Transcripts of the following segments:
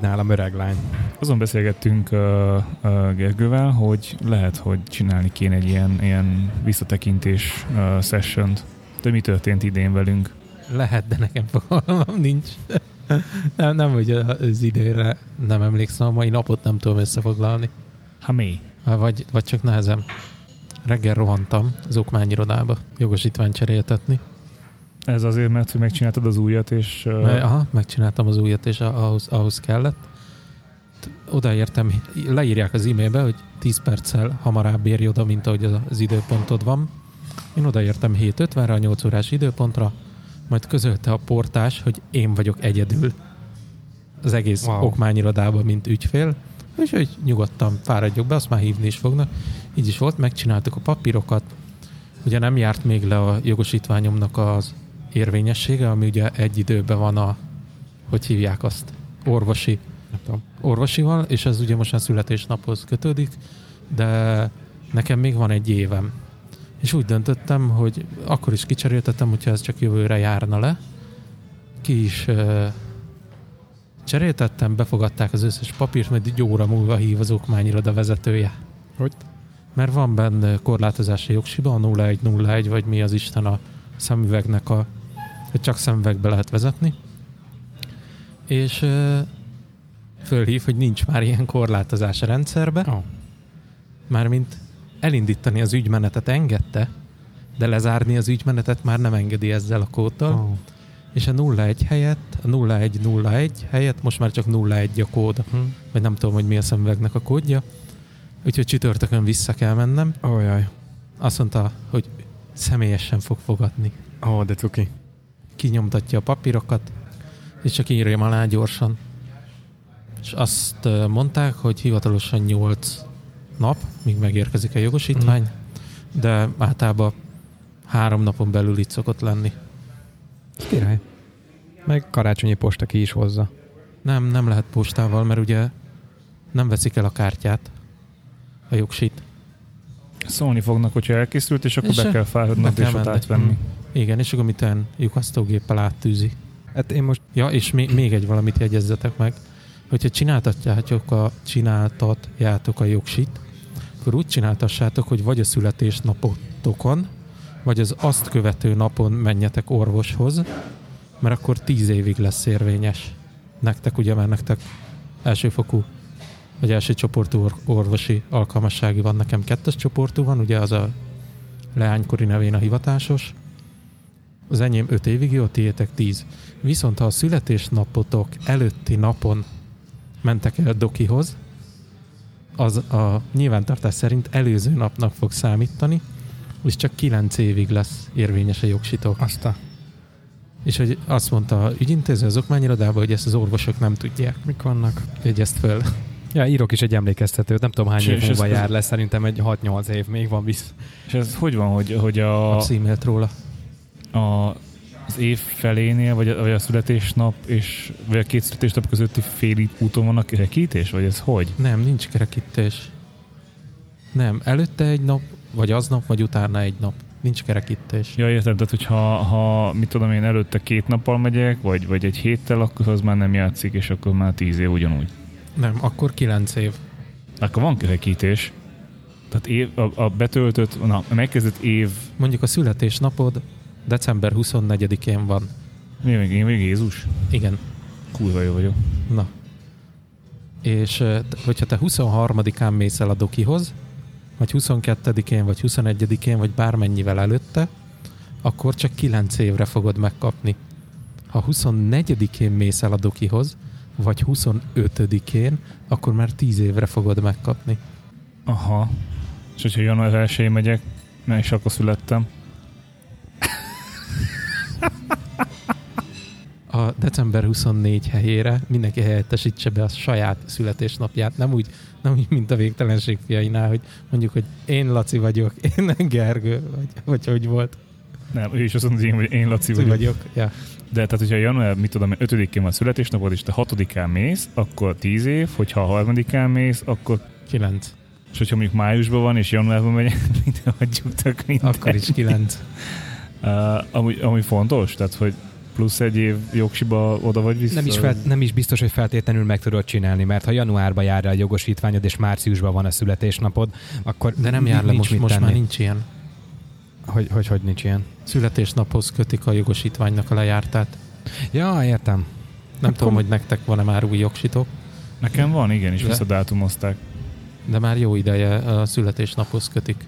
Vagy nálam, öreg lány. Azon beszélgettünk uh, uh, Gergővel, hogy lehet, hogy csinálni kéne egy ilyen, ilyen visszatekintés uh, session De mi történt idén velünk? Lehet, de nekem fogalmam nincs. nem, nem, hogy az időre nem emlékszem, a mai napot nem tudom összefoglalni. Ha mi? Vagy, vagy csak nehezem. Reggel rohantam az okmányirodába jogosítványt cseréltetni. Ez azért, mert hogy megcsináltad az újat, és... Uh... Mert, aha, megcsináltam az újat, és ahhoz, ahhoz kellett. Odaértem, leírják az e-mailbe, hogy 10 perccel hamarabb érj oda, mint ahogy az időpontod van. Én odaértem 7.50-re a 8 órás időpontra, majd közölte a portás, hogy én vagyok egyedül az egész wow. okmányirodában, mint ügyfél, és hogy nyugodtan fáradjok be, azt már hívni is fognak. Így is volt, megcsináltuk a papírokat, ugye nem járt még le a jogosítványomnak az érvényessége, ami ugye egy időben van a, hogy hívják azt, orvosi, orvosival, és ez ugye most a születésnaphoz kötődik, de nekem még van egy évem. És úgy döntöttem, hogy akkor is kicseréltettem, hogyha ez csak jövőre járna le. Ki is uh, cseréltettem, befogadták az összes papírt, majd egy óra múlva hív az okmányiroda vezetője. Hogy? Mert van benne korlátozási jogsiba, a 0101, vagy mi az Isten a szemüvegnek a csak szemüvegbe lehet vezetni. És uh, fölhív, hogy nincs már ilyen korlátozás a rendszerbe. Oh. Mármint elindítani az ügymenetet engedte, de lezárni az ügymenetet már nem engedi ezzel a kóddal. Oh. És a 01 helyett, a 0101 helyett most már csak 01 a kód. Hmm. Vagy nem tudom, hogy mi a szemüvegnek a kódja. Úgyhogy csütörtökön vissza kell mennem. Oh, jaj. Azt mondta, hogy személyesen fog fogadni. Ó, oh, de cuki. Kinyomtatja a papírokat, és csak írjam alá gyorsan. És azt mondták, hogy hivatalosan 8 nap, míg megérkezik a jogosítvány, mm. de általában három napon belül itt szokott lenni. Király. Meg karácsonyi posta ki is hozza. Nem, nem lehet postával, mert ugye nem veszik el a kártyát, a jogsít. Szólni fognak, hogyha elkészült, és akkor és be kell fáradnod, és ott átvenni. Mm. Igen, és akkor mitán lyukasztógéppel áttűzi. Hát én most... Ja, és még, még egy valamit jegyezzetek meg. Hogyha csináltatjátok a, csináltatjátok a jogsit, akkor úgy csináltassátok, hogy vagy a születésnapotokon, vagy az azt követő napon menjetek orvoshoz, mert akkor tíz évig lesz érvényes. Nektek ugye, mert nektek elsőfokú vagy első csoportú orvosi alkalmassági van, nekem kettes csoportú van, ugye az a leánykori nevén a hivatásos. Az enyém 5 évig jó, tiétek 10. Viszont ha a születésnapotok előtti napon mentek el dokihoz, az a nyilvántartás szerint előző napnak fog számítani, és csak 9 évig lesz érvényes a jogsitok. Aztán. És hogy azt mondta a ügyintéző az okmányirodában, hogy ezt az orvosok nem tudják. Mik vannak? ezt föl. Ja, írok is egy emlékeztetőt, nem tudom hány és év múlva jár lesz, szerintem egy 6-8 év még van visz. És ez hogy van, hogy, hogy a... A e róla. A, az év felénél, vagy a, vagy a születésnap és vagy a két születésnap közötti fél úton van a kerekítés, vagy ez hogy? Nem, nincs kerekítés. Nem, előtte egy nap, vagy aznap, vagy utána egy nap. Nincs kerekítés. Ja, értem, tehát hogyha ha, mit tudom én, előtte két nappal megyek, vagy, vagy egy héttel, akkor az már nem játszik, és akkor már tíz év ugyanúgy. Nem, akkor kilenc év. Akkor van kerekítés. Tehát év, a, a betöltött, na, a megkezdett év... Mondjuk a születésnapod december 24-én van. Mi még, én még Jézus? Igen. Kurva jó vagyok. Na. És hogyha te 23-án mész el a dokihoz, vagy 22-én, vagy 21-én, vagy bármennyivel előtte, akkor csak 9 évre fogod megkapni. Ha 24-én mész el a dokihoz, vagy 25-én, akkor már 10 évre fogod megkapni. Aha. És hogyha január 1 megyek, mert is akkor születtem. A december 24 helyére mindenki helyettesítse be a saját születésnapját. Nem úgy, nem úgy, mint a végtelenség fiainál, hogy mondjuk, hogy én Laci vagyok, én Gergő, vagy, vagy hogy volt. Nem, ő is azt mondja, hogy én Laci vagyok. vagyok. Ja. De tehát, hogyha január, mit tudom, 5-én van születésnapod, és te 6-án mész, akkor 10 év, hogyha a 3-án mész, akkor 9. És hogyha mondjuk májusban van, és januárban megy, minden hagyjuk tök minden. Akkor is 9. uh, amúgy, amúgy fontos, tehát, hogy plusz egy év jogsiba oda vagy vissza. Nem is, fel, nem is biztos, hogy feltétlenül meg tudod csinálni, mert ha januárban jár el a jogosítványod, és márciusban van a születésnapod, akkor De nem jár le, nincs most, mit most tenni. már nincs ilyen. Hogy, hogy, hogy nincs ilyen? Születésnaphoz kötik a jogosítványnak a lejártát. Ja, értem. Nem tudom, hogy nektek van-e már új jogsitok, Nekem van, igen, és De- visszadátumozták. de már jó ideje a születésnaphoz kötik.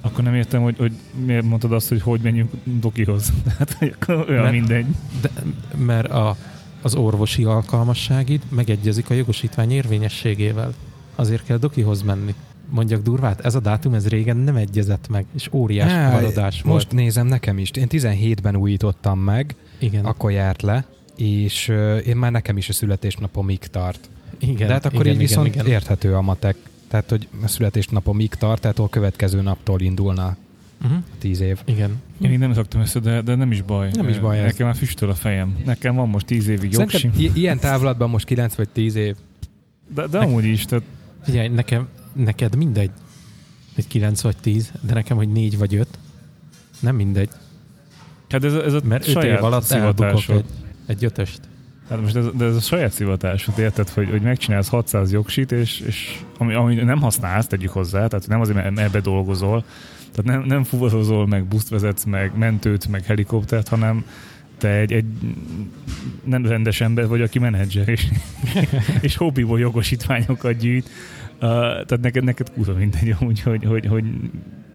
Akkor nem értem, hogy, hogy miért mondtad azt, hogy hogy menjünk dokihoz. Tehát olyan Mert- mindegy. De, mert a, az orvosi alkalmasságid megegyezik a jogosítvány érvényességével. Azért kell dokihoz menni. Mondjak durvát, ez a dátum ez régen nem egyezett meg, és óriás Á, maradás volt. Most nézem nekem is. Én 17-ben újítottam meg, Igen, akkor járt le, és én már nekem is a születésnapomig tart. igen. De hát akkor igen, így viszont igen, igen. érthető a matek. Tehát, hogy a születésnapomig tart, tehát a következő naptól indulna Uh-huh. 10 év. Igen. Én így nem szoktam össze, de, de nem is baj. Nem is baj ez. Nekem már füstöl a fejem. Nekem van most 10 évig jogsim. I- ilyen távlatban most 9 vagy 10 év. De, de amúgy is, tehát Figyelj, nekem, neked mindegy, hogy 9 vagy 10, de nekem, hogy 4 vagy 5, nem mindegy, hát ez, ez a mert 5 saját év alatt elbukok egy, egy ötöst. Hát most ez, de ez a saját szivatásod, érted, hogy, hogy megcsinálsz 600 jogsit, és, és ami, ami nem használsz, tegyük hozzá, tehát nem azért, mert ebbe dolgozol, tehát nem, nem fuvarozol, meg buszt vezetsz, meg mentőt, meg helikoptert, hanem te egy, egy nem rendes ember vagy, aki menedzser, és, és hobbiból jogosítványokat gyűjt. Uh, tehát neked, neked kurva mindegy, úgy, hogy, hogy, hogy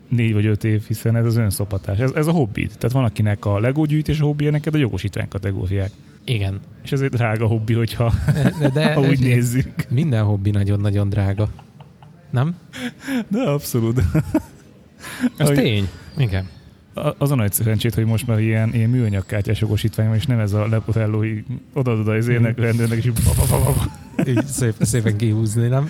négy vagy öt év, hiszen ez az önszopatás. Ez, ez a hobbid. Tehát van, akinek a Lego gyűjtés a hobbija, neked a jogosítvány kategóriák. Igen. És ez egy drága hobbi, hogyha De, de ha úgy nézzük. minden hobbi nagyon-nagyon drága. Nem? De abszolút. Ez Ahogy- tény. Igen. Az a nagy szerencsét, hogy most már ilyen, ilyen műanyagkártyás jogosítvány van, és nem ez a leporellói oda-oda az érnek rendőrnek, és így szép, szépen kihúzni, nem?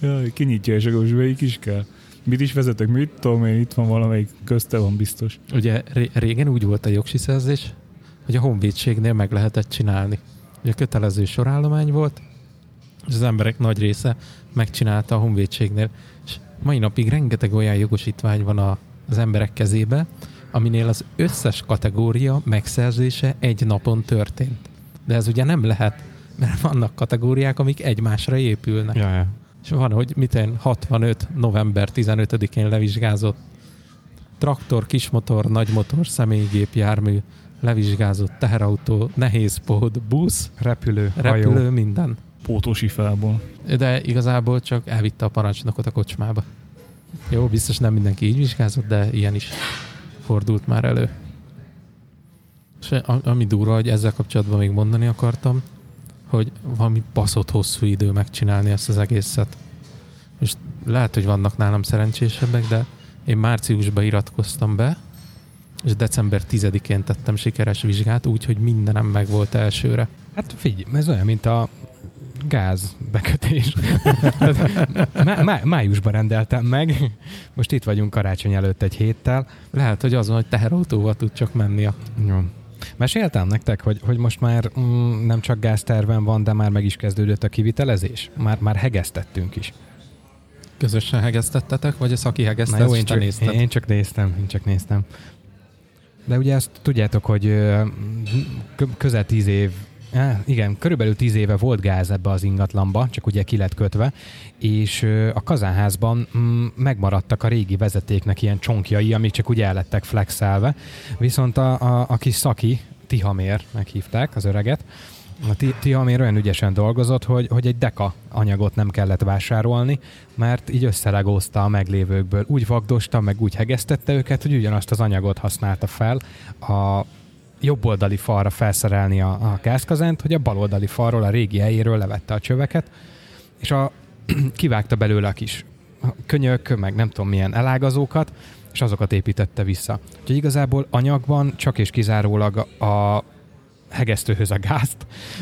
Jaj, kinyitja és akkor melyik is kell. Mit is vezetek, mit tudom én, itt van valamelyik közte van biztos. Ugye ré- régen úgy volt a jogsiszerzés, hogy a honvédségnél meg lehetett csinálni. Ugye kötelező sorállomány volt, és az emberek nagy része megcsinálta a honvédségnél. És mai napig rengeteg olyan jogosítvány van a, az emberek kezébe, aminél az összes kategória megszerzése egy napon történt. De ez ugye nem lehet, mert vannak kategóriák, amik egymásra épülnek. Ja, ja. És van, hogy miten 65. november 15-én levizsgázott traktor, kismotor, nagymotor, személygép, jármű, levizsgázott teherautó, nehézpód, busz, Repülő, repülő, hajó. minden. Pótósifából. De igazából csak elvitte a parancsnokot a kocsmába. Jó, biztos nem mindenki így vizsgázott, de ilyen is fordult már elő. És ami durva, hogy ezzel kapcsolatban még mondani akartam, hogy valami baszott hosszú idő megcsinálni ezt az egészet. És lehet, hogy vannak nálam szerencsésebbek, de én márciusban iratkoztam be, és december 10-én tettem sikeres vizsgát, úgyhogy mindenem meg volt elsőre. Hát figyelj, ez olyan, mint a gáz bekötés. má, má, májusban rendeltem meg, most itt vagyunk karácsony előtt egy héttel. Lehet, hogy az van, hogy teherautóval tud csak menni a Jó. Meséltem nektek, hogy, hogy most már mm, nem csak gázterven van, de már meg is kezdődött a kivitelezés? Már, már hegesztettünk is. Közösen hegesztettetek, vagy a szaki Na hegesztet, jó, én csak, nézted? én csak néztem, én csak néztem. De ugye azt tudjátok, hogy közel tíz év, igen, körülbelül tíz éve volt gáz ebbe az ingatlanba, csak ugye ki lett kötve, és a kazánházban mm, megmaradtak a régi vezetéknek ilyen csonkjai, amik csak ugye el flexelve, viszont a, a, a kis szaki, Tihamér meghívták az öreget, a Ti- Tihamér olyan ügyesen dolgozott, hogy, hogy egy deka anyagot nem kellett vásárolni, mert így összelegózta a meglévőkből. Úgy vagdosta, meg úgy hegesztette őket, hogy ugyanazt az anyagot használta fel a jobboldali falra felszerelni a, a gázkazánt, hogy a baloldali falról, a régi helyéről levette a csöveket, és a, kivágta belőle a kis könyök, meg nem tudom milyen elágazókat, és azokat építette vissza. Úgyhogy igazából anyagban csak és kizárólag a hegesztőhöz a gázt,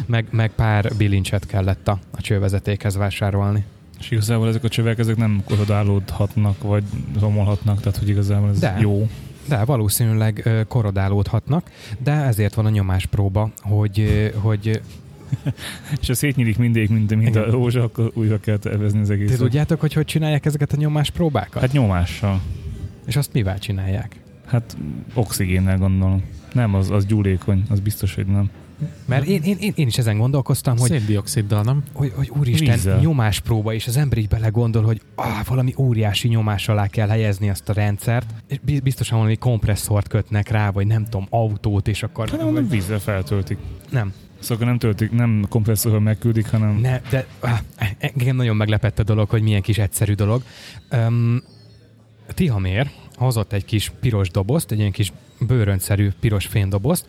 meg, meg pár bilincset kellett a, a csővezetékhez vásárolni. És igazából ezek a csövek ezek nem korodálódhatnak, vagy romolhatnak, tehát hogy igazából ez De. jó. De valószínűleg korodálódhatnak, de ezért van a nyomáspróba, hogy, hogy És ha szétnyílik mindig, mint, mint a rózsa, akkor újra kell tervezni az ti egészet. tudjátok, hogy hogy csinálják ezeket a nyomáspróbákat? Hát nyomással. És azt mivel csinálják? Hát oxigénnel gondolom. Nem, az, az gyúlékony, az biztos, hogy nem. Mert én, én, én, én is ezen gondolkoztam, hogy, Széndioksziddal, nem? hogy, hogy úristen, Vízzel. nyomáspróba, és az ember így belegondol, hogy ah, valami óriási nyomás alá kell helyezni azt a rendszert, és bi- biztosan valami kompresszort kötnek rá, vagy nem tudom, autót, és akkor... Hát nem, nem vízzel feltöltik. nem, Szóval nem töltik, nem kompresszorral megküldik, hanem ne, de ah, engem nagyon meglepett a dolog, hogy milyen kis egyszerű dolog. Um, Tihamér hozott egy kis piros dobozt, egy ilyen kis bőröntszerű piros fénydobozt,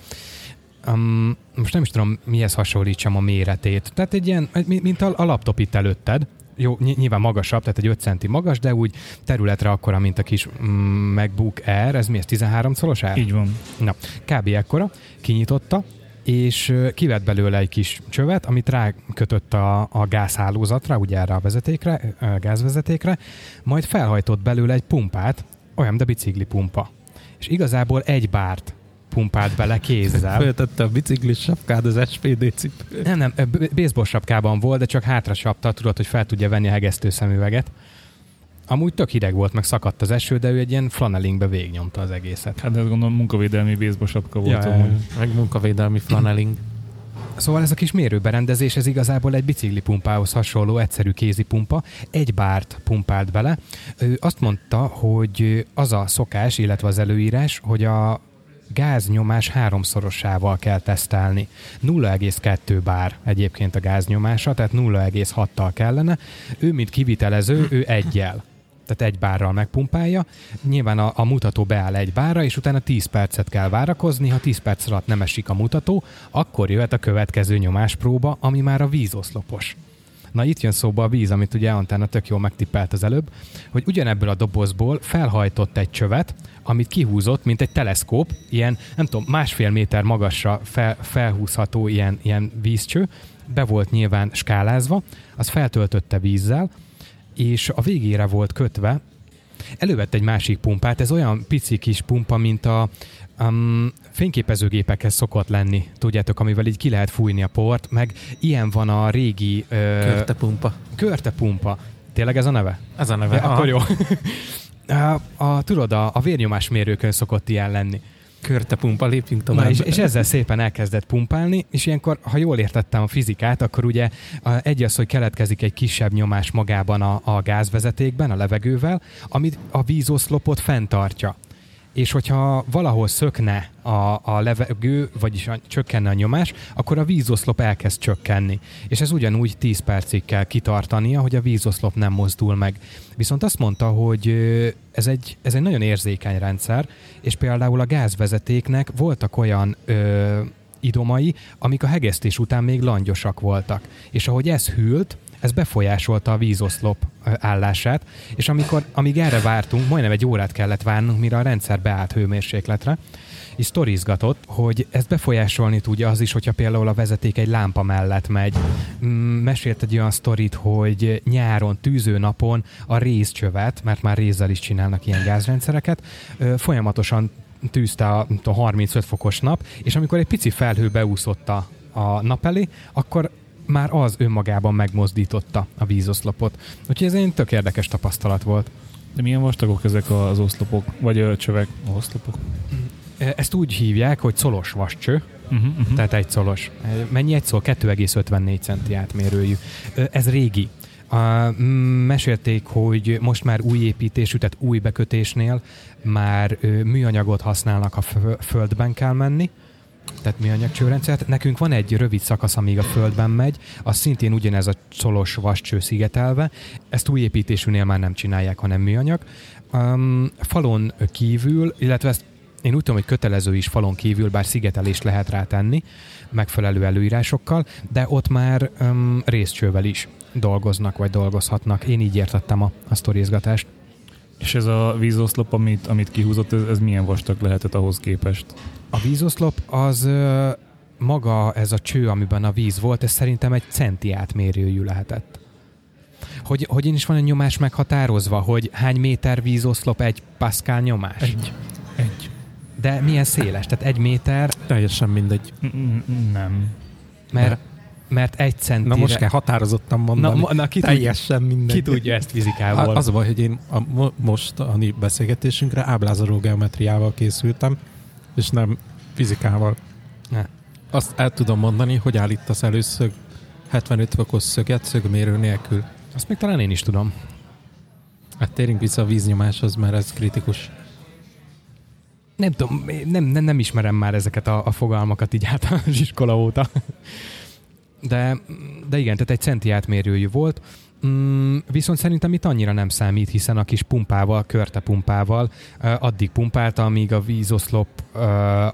Um, most nem is tudom, mihez hasonlítsam a méretét. Tehát egy ilyen, mint a, a laptop itt előtted. Jó, ny- nyilván magasabb, tehát egy 5 centi magas, de úgy területre akkora, mint a kis mm, MacBook Air. Ez mi, ez 13 szoros Air? így van. Na, kb. ekkora, kinyitotta, és kivett belőle egy kis csövet, amit rákötött a, a gázhálózatra, ugye erre a vezetékre, a gázvezetékre, majd felhajtott belőle egy pumpát, olyan, de bicikli pumpa. És igazából egy bárt pumpált bele kézzel. Föltette a biciklis sapkád az SPD cipő. Nem, nem, baseball sapkában volt, de csak hátra sapta, tudod, hogy fel tudja venni a hegesztő szemüveget. Amúgy tök hideg volt, meg szakadt az eső, de ő egy ilyen flanellingbe végignyomta az egészet. Hát de azt gondolom munkavédelmi baseball sapka volt. Ja, amúgy. Meg munkavédelmi flaneling. Szóval ez a kis mérőberendezés, ez igazából egy biciklipumpához hasonló egyszerű kézipumpa, egy bárt pumpált bele. Ő azt mondta, hogy az a szokás, illetve az előírás, hogy a gáznyomás háromszorosával kell tesztelni. 0,2 bár egyébként a gáznyomása, tehát 0,6-tal kellene. Ő, mint kivitelező, ő egyel. Tehát egy bárral megpumpálja. Nyilván a, a mutató beáll egy bárra, és utána 10 percet kell várakozni. Ha 10 perc alatt nem esik a mutató, akkor jöhet a következő nyomáspróba, ami már a vízoszlopos. Na itt jön szóba a víz, amit ugye Antána tök jól megtippelt az előbb, hogy ugyanebből a dobozból felhajtott egy csövet, amit kihúzott, mint egy teleszkóp, ilyen, nem tudom, másfél méter magasra fel, felhúzható ilyen, ilyen vízcső, be volt nyilván skálázva, az feltöltötte vízzel, és a végére volt kötve, elővett egy másik pumpát, ez olyan pici kis pumpa, mint a um, fényképezőgépekhez szokott lenni, tudjátok, amivel így ki lehet fújni a port, meg ilyen van a régi ö, Körtepumpa. körtepumpa. Tényleg ez a neve? Ez a neve. Ja, akkor jó. a, a, tudod, a, a vérnyomásmérőkön szokott ilyen lenni. Körtepumpa, lépjünk tovább. Na, és, és ezzel szépen elkezdett pumpálni, és ilyenkor, ha jól értettem a fizikát, akkor ugye egy az, hogy keletkezik egy kisebb nyomás magában a, a gázvezetékben, a levegővel, amit a vízoszlopot fenntartja. És hogyha valahol szökne a, a levegő, vagyis a, csökkenne a nyomás, akkor a vízoszlop elkezd csökkenni. És ez ugyanúgy 10 percig kell kitartania, hogy a vízoszlop nem mozdul meg. Viszont azt mondta, hogy ez egy, ez egy nagyon érzékeny rendszer, és például a gázvezetéknek voltak olyan ö, idomai, amik a hegesztés után még langyosak voltak. És ahogy ez hűlt, ez befolyásolta a vízoszlop állását, és amikor, amíg erre vártunk, majdnem egy órát kellett várnunk, mire a rendszer beállt hőmérsékletre, és sztorizgatott, hogy ezt befolyásolni tudja az is, hogyha például a vezeték egy lámpa mellett megy. Mm, Mesélt egy olyan sztorit, hogy nyáron, tűzőnapon a rézcsövet, mert már rézzel is csinálnak ilyen gázrendszereket, folyamatosan tűzte a nem tudom, 35 fokos nap, és amikor egy pici felhő beúszott a, a nap elé, akkor már az önmagában megmozdította a vízoszlopot. Úgyhogy ez egy tök érdekes tapasztalat volt. De milyen vastagok ezek az oszlopok? Vagy ö, csövek? Oszlopok? Ezt úgy hívják, hogy szolos vascső, Uh-huh, uh-huh. tehát egy szolos. Mennyi egy szól? 2,54 centi átmérőjű. Ez régi. A, mm, mesélték, hogy most már új építésű, tehát új bekötésnél már műanyagot használnak, ha fö- földben kell menni, tehát műanyag csőrendszert. Nekünk van egy rövid szakasz, amíg a földben megy, az szintén ugyanez a szolos vascső szigetelve. Ezt új építésűnél már nem csinálják, hanem műanyag. Um, falon kívül, illetve ezt én úgy tudom, hogy kötelező is falon kívül, bár szigetelést lehet rá tenni, megfelelő előírásokkal, de ott már um, részcsővel is dolgoznak, vagy dolgozhatnak. Én így értettem a, a sztorizgatást. És ez a vízoszlop, amit, amit kihúzott, ez, ez milyen vastag lehetett ahhoz képest? A vízoszlop az ö, maga ez a cső, amiben a víz volt, ez szerintem egy centi átmérőjű lehetett. Hogy, hogy én is van egy nyomás meghatározva, hogy hány méter vízoszlop egy pascal nyomás? Egy. Egy. De milyen széles? Tehát egy méter, Teljesen mindegy. Mm, Nem. mert, mert egy centire... Na most kell határozottan mondani. na, na ki, Teljesen mindegy. ki tudja ezt fizikából? A- Az a baj, hogy én a mo- mostani beszélgetésünkre áblázoló geometriával készültem, és nem Fizikával. Ne. Azt el tudom mondani, hogy állítasz először 75 fokos szöget szögmérő nélkül. Azt még talán én is tudom. Hát térjünk vissza a víznyomáshoz, mert ez kritikus. Nem tudom, nem, nem, nem ismerem már ezeket a, a fogalmakat így általános iskola óta. De, de igen, tehát egy centi átmérőjű volt. Mm, viszont szerintem itt annyira nem számít, hiszen a kis pumpával, körte pumpával uh, addig pumpálta, amíg a vízoszlop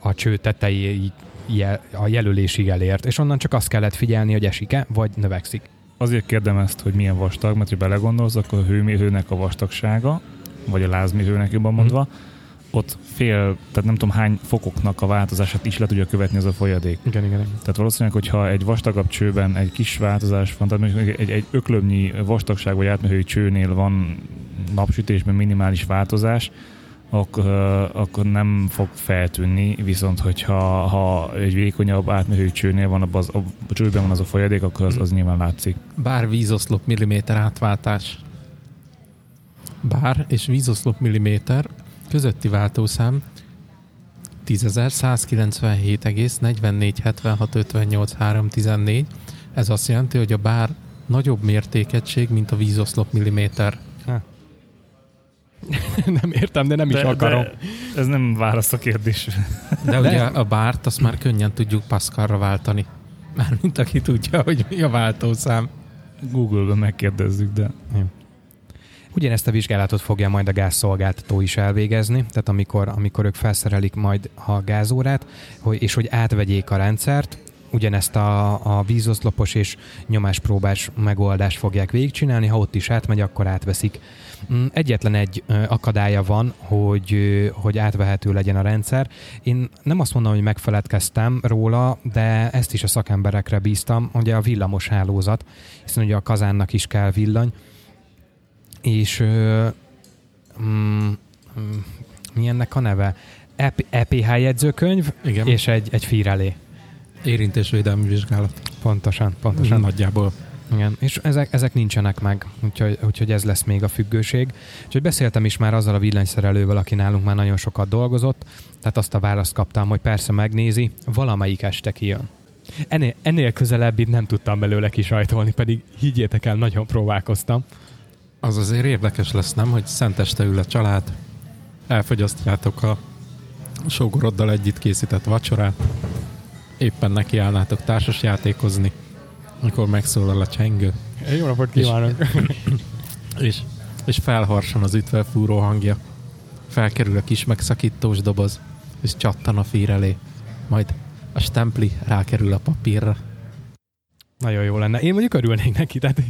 a cső tetejéig a jelölésig elért, és onnan csak azt kellett figyelni, hogy esik-e, vagy növekszik. Azért kérdem ezt, hogy milyen vastag, mert ha belegondolsz, akkor a hőmérőnek a vastagsága, vagy a lázmérőnek jobban mondva, ott fél, tehát nem tudom hány fokoknak a változását is le tudja követni az a folyadék. Igen, igen. igen. Tehát valószínűleg, hogyha egy vastagabb csőben egy kis változás van, tehát mondjuk egy, egy öklömnyi vastagság vagy átmérői csőnél van napsütésben minimális változás, akkor, akkor nem fog feltűnni, viszont hogyha ha egy vékonyabb átmérői csőnél van, abban az, a csőben van az a folyadék, akkor az, az nyilván látszik. Bár vízoszlop milliméter átváltás. Bár és vízoszlop milliméter közötti váltószám 10.197,447658,314. Ez azt jelenti, hogy a bár nagyobb mértékegység, mint a vízoszlop milliméter. nem értem, de nem is akarom. De ez nem válasz a kérdés. De ugye a bárt azt már könnyen tudjuk Pascalra váltani. Mármint aki tudja, hogy mi a váltószám. Google-ben megkérdezzük, de... Ugyanezt a vizsgálatot fogja majd a gázszolgáltató is elvégezni, tehát amikor, amikor ők felszerelik majd a gázórát, hogy, és hogy átvegyék a rendszert, ugyanezt a, a vízoszlopos és nyomáspróbás megoldást fogják végigcsinálni, ha ott is átmegy, akkor átveszik. Mm, Egyetlen egy akadálya van, hogy, hogy átvehető legyen a rendszer. Én nem azt mondom, hogy megfeledkeztem róla, de ezt is a szakemberekre bíztam, ugye a villamos hálózat, hiszen ugye a kazánnak is kell villany, és ö, mm, mm, mi ennek a neve? EP, EPH jegyzőkönyv Igen. és egy, egy fírelé. Érintésvédelmi vizsgálat. Pontosan, pontosan. Nagyjából. Igen, és ezek, ezek nincsenek meg, úgyhogy, úgyhogy ez lesz még a függőség. Úgyhogy beszéltem is már azzal a villanyszerelővel, aki nálunk már nagyon sokat dolgozott, tehát azt a választ kaptam, hogy persze megnézi, valamelyik este kijön. Ennél, ennél közelebb itt nem tudtam belőle kisajtolni, pedig higgyétek el, nagyon próbálkoztam. Az azért érdekes lesz, nem? Hogy szenteste ül a család, elfogyasztjátok a sógoroddal együtt készített vacsorát, éppen nekiállnátok társasjátékozni, amikor megszólal a csengő, Jó napot kívánok! és, és felharsan az ütve fúró hangja. Felkerül a kis megszakítós doboz, és csattan a fír elé. Majd a stempli rákerül a papírra. Nagyon jó lenne. Én mondjuk örülnék neki, tehát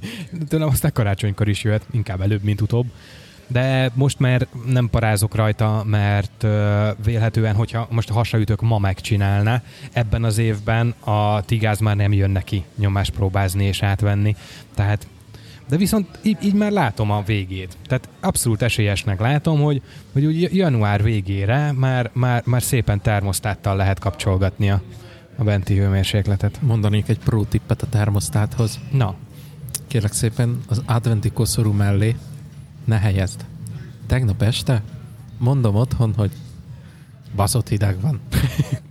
tőlem aztán karácsonykor is jöhet, inkább előbb, mint utóbb. De most már nem parázok rajta, mert vélhetően, hogyha most a hasaütök ma megcsinálná, ebben az évben a tigáz már nem jön neki nyomást próbázni és átvenni. Tehát de viszont így, így már látom a végét. Tehát abszolút esélyesnek látom, hogy, hogy úgy január végére már, már, már szépen termosztáttal lehet kapcsolgatni a, benti hőmérsékletet. Mondanék egy pro tippet a termosztáthoz. Na, Kérlek szépen, az adventi koszorú mellé ne helyezd. Tegnap este mondom otthon, hogy baszott hideg van.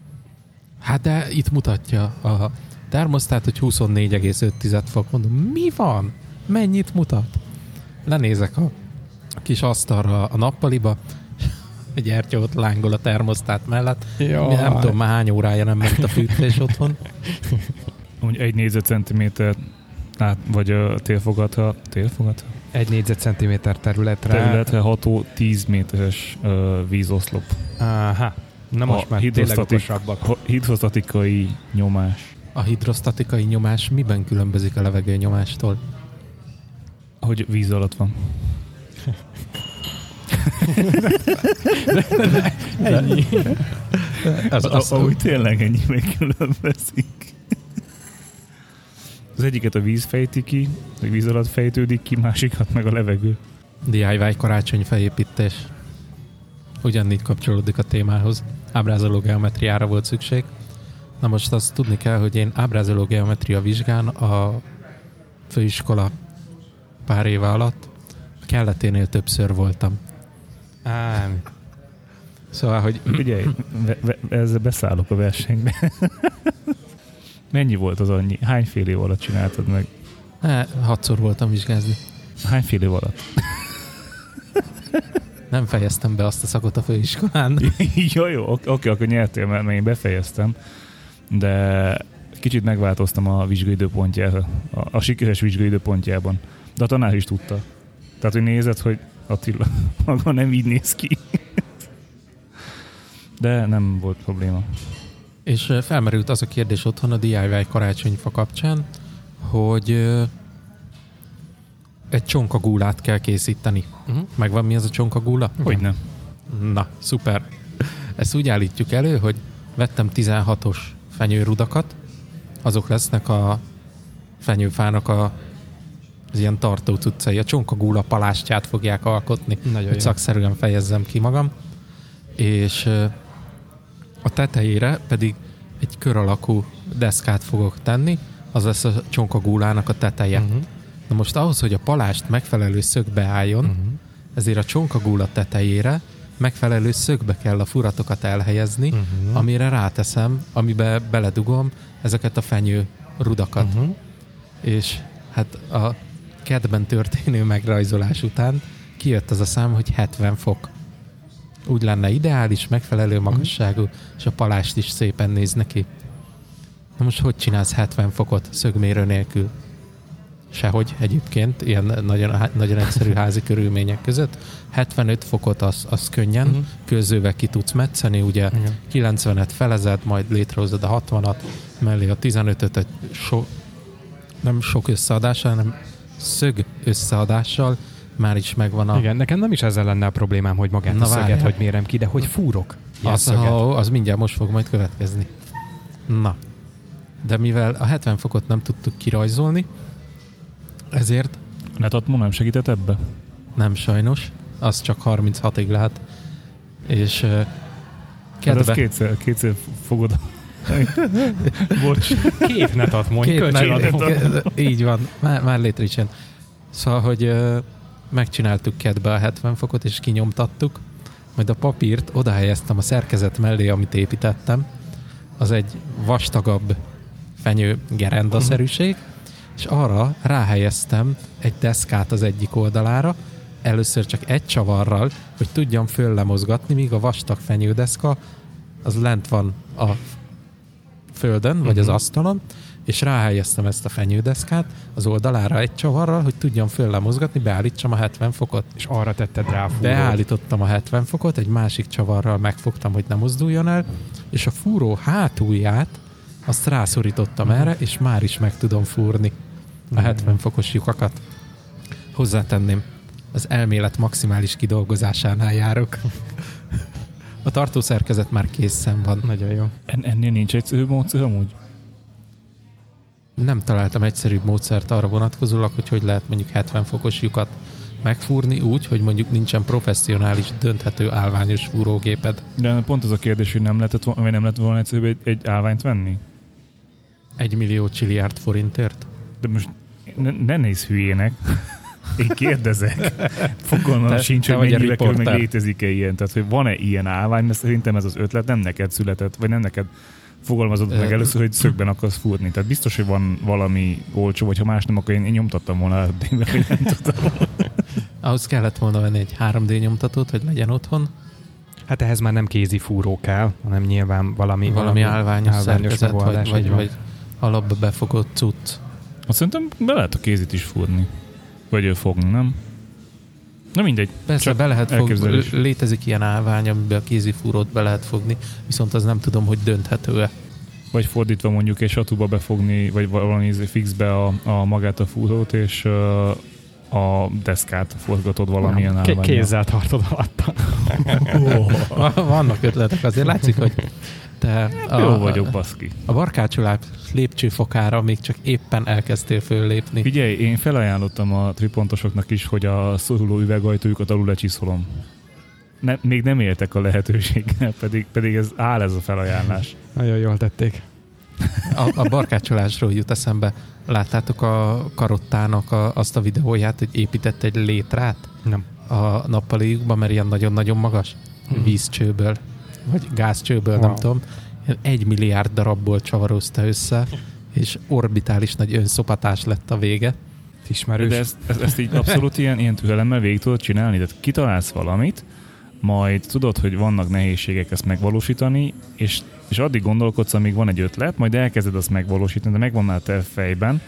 hát de itt mutatja a termosztát, hogy 24,5 fok. Mondom, mi van? Mennyit mutat? Lenézek a kis asztalra a nappaliba, egy gyertya ott lángol a termosztát mellett. Jaj. Nem tudom, már hány órája nem ment a fűtés otthon. Úgy egy négyzetcentiméter át, vagy a télfogatha, télfogatha? egy négyzetcentiméter területre. Területre ható 10 méteres ö, vízoszlop. Aha. Na most A már tényleg hidrosztatik- okosabbak. Ha- Hidrostatikai nyomás. A hidrosztatikai nyomás miben különbözik a levegő nyomástól? Hogy víz alatt van. Ennyi. Az, az, Ahogy tényleg ennyi még különbözik. Az egyiket a víz fejti ki, vagy víz alatt fejtődik ki, másikat meg a levegő. DIY karácsony felépítés. Ugyanígy kapcsolódik a témához. Ábrázoló geometriára volt szükség. Na most azt tudni kell, hogy én ábrázoló geometria vizsgán a főiskola pár éve alatt a kelleténél többször voltam. Á, Szóval, hogy Figyelj, ve, ve, ezzel beszállok a versenybe. Mennyi volt az annyi? Hány fél év alatt csináltad meg? eh, hatszor voltam vizsgázni. Hány fél év alatt? Nem fejeztem be azt a szakot a főiskolán. jó, jó, oké, oké, akkor nyertél, mert mert én befejeztem, de kicsit megváltoztam a vizsgaidőpontját, a, a sikeres vizsgaidőpontjában. De a tanár is tudta. Tehát, hogy nézed, hogy Attila maga nem így néz ki. De nem volt probléma. És felmerült az a kérdés otthon a DIY karácsonyfa kapcsán, hogy egy csonkagúlát kell készíteni. Uh-huh. Megvan mi az a csonkagúla? Hogy nem? Na, szuper. Ezt úgy állítjuk elő, hogy vettem 16-os fenyőrudakat, azok lesznek a fenyőfának a, az ilyen tartó cuccai, a csonkagúla palástját fogják alkotni, Nagyon hogy jó. szakszerűen fejezzem ki magam. És a tetejére pedig egy kör alakú deszkát fogok tenni, az lesz a csonkagúlának a teteje. Uh-huh. Na most ahhoz, hogy a palást megfelelő szögbe álljon, Uh-huh. ezért a csonkagúla tetejére megfelelő szögbe kell a furatokat elhelyezni, Uh-huh. amire ráteszem, amibe beledugom ezeket a fenyő rudakat. Uh-huh. És hát a kedben történő megrajzolás után kijött az a szám, hogy 70 fok. Úgy lenne ideális, megfelelő magasságú, és a palást is szépen néz neki. Na most hogy csinálsz 70 fokot szögmérő nélkül? Sehogy egyébként, ilyen nagyon, nagyon egyszerű házi körülmények között. 75 fokot az, az könnyen, Mhm. uh-huh. közővel ki tudsz metszeni, ugye Igen. 90-et felezed, majd létrehozod a 60-at, mellé a 15-öt egy so, nem sok összeadással, hanem szög összeadással már is megvan a... Igen, nekem nem is ezzel lenne a problémám, hogy magát Na a szöget, várjál. hogy mérem ki, de hogy fúrok Az, szöget. ha, az mindjárt most fog majd következni. Na. De mivel a 70 fokot nem tudtuk kirajzolni, ezért Netatmo nem segített ebbe? nem sajnos, az csak 36-ig lehet. És uh, Hát kedve... az kétszer, kétszer fogod. Bocs. Két netat mondj, Két ke- Így van, már, már létre is jön. Szóval, hogy ö, megcsináltuk kedbe a 70 fokot, és kinyomtattuk, majd a papírt odahelyeztem a szerkezet mellé, amit építettem. Az egy vastagabb fenyő gerendaszerűség, és arra ráhelyeztem egy deszkát az egyik oldalára, először csak egy csavarral, hogy tudjam föllemozgatni, míg a vastag fenyődeszka az lent van a földön, vagy az Mhm. asztalon, és ráhelyeztem ezt a fenyődeszkát az oldalára egy csavarral, hogy tudjam föllemozgatni, beállítsam a 70 fokot. És arra tetted rá a fúrót. Beállítottam a 70 fokot, egy másik csavarral megfogtam, hogy ne mozduljon el, és a fúró hátulját azt rászorítottam Mhm. erre, és már is meg tudom fúrni a Mhm. 70 fokos lyukakat. Hozzátenném, az elmélet maximális kidolgozásánál járok. A tartószerkezet már készen van. Nagyon jó. En, ennél nincs egyszerű módszer amúgy? Nem találtam egyszerűbb módszert arra vonatkozólag, hogy hogy lehet mondjuk 70 fokos lyukat megfúrni úgy, hogy mondjuk nincsen professzionális, dönthető állványos fúrógéped. De pont az a kérdés, hogy nem lehetett, volna- vagy nem lett volna egyszerűbb egy, egy állványt venni? Egy millió csiliárd forintért? De most ne, ne nézz hülyének. Én kérdezek. Fogalmam sincs, te hogy mennyibe kerül, meg létezik-e ilyen. Tehát, hogy van-e ilyen állvány, mert szerintem ez az ötlet nem neked született, vagy nem neked fogalmazott meg először, hogy szögben akarsz fúrni. Tehát biztos, hogy van valami olcsó, vagy ha más nem, akkor én, én nyomtattam volna de hogy nem tudom. Ahhoz kellett volna venni egy 3D nyomtatót, hogy legyen otthon, Hát ehhez már nem kézi fúró kell, hanem nyilván valami, valami állványos, állványos szerkezet, vagy, vagy, vagy alapba befogott cucc. Azt szerintem be lehet a kézit is fúrni. Vagy ő fogni, nem? Na mindegy. Persze Csak be lehet fogni, létezik ilyen állvány, amiben a kézifúrót be lehet fogni, viszont az nem tudom, hogy dönthető-e. Vagy fordítva mondjuk egy satuba befogni, vagy valami izé fixbe a, a magát a fúrót, és a deszkát forgatod valamilyen Ké- állványra. Kézzel tartod alatta. Vannak ötletek, azért látszik, hogy te a, Jó vagyok, baszki. a barkácsolás lépcsőfokára még csak éppen elkezdtél föllépni. Figyelj, én felajánlottam a tripontosoknak is, hogy a szoruló üvegajtójukat alul lecsiszolom. Ne, még nem éltek a lehetőséggel, pedig, pedig ez áll ez a felajánlás. Nagyon jól tették. A, a barkácsolásról jut eszembe. Láttátok a karottának a, azt a videóját, hogy épített egy létrát Nem. a nappaliukban, mert ilyen nagyon-nagyon magas? Mhm. vízcsőből, vagy gázcsőből, Wow. nem tudom. Egy milliárd darabból csavarózta össze, és orbitális nagy önszopatás lett a vége. Ismerős. De ezt, ezt, ezt így abszolút ilyen, ilyen türelemmel végig tudod csinálni? Tehát kitalálsz valamit, majd tudod, hogy vannak nehézségek ezt megvalósítani, és, és addig gondolkodsz, amíg van egy ötlet, majd elkezded azt megvalósítani, de megvan már te fejben,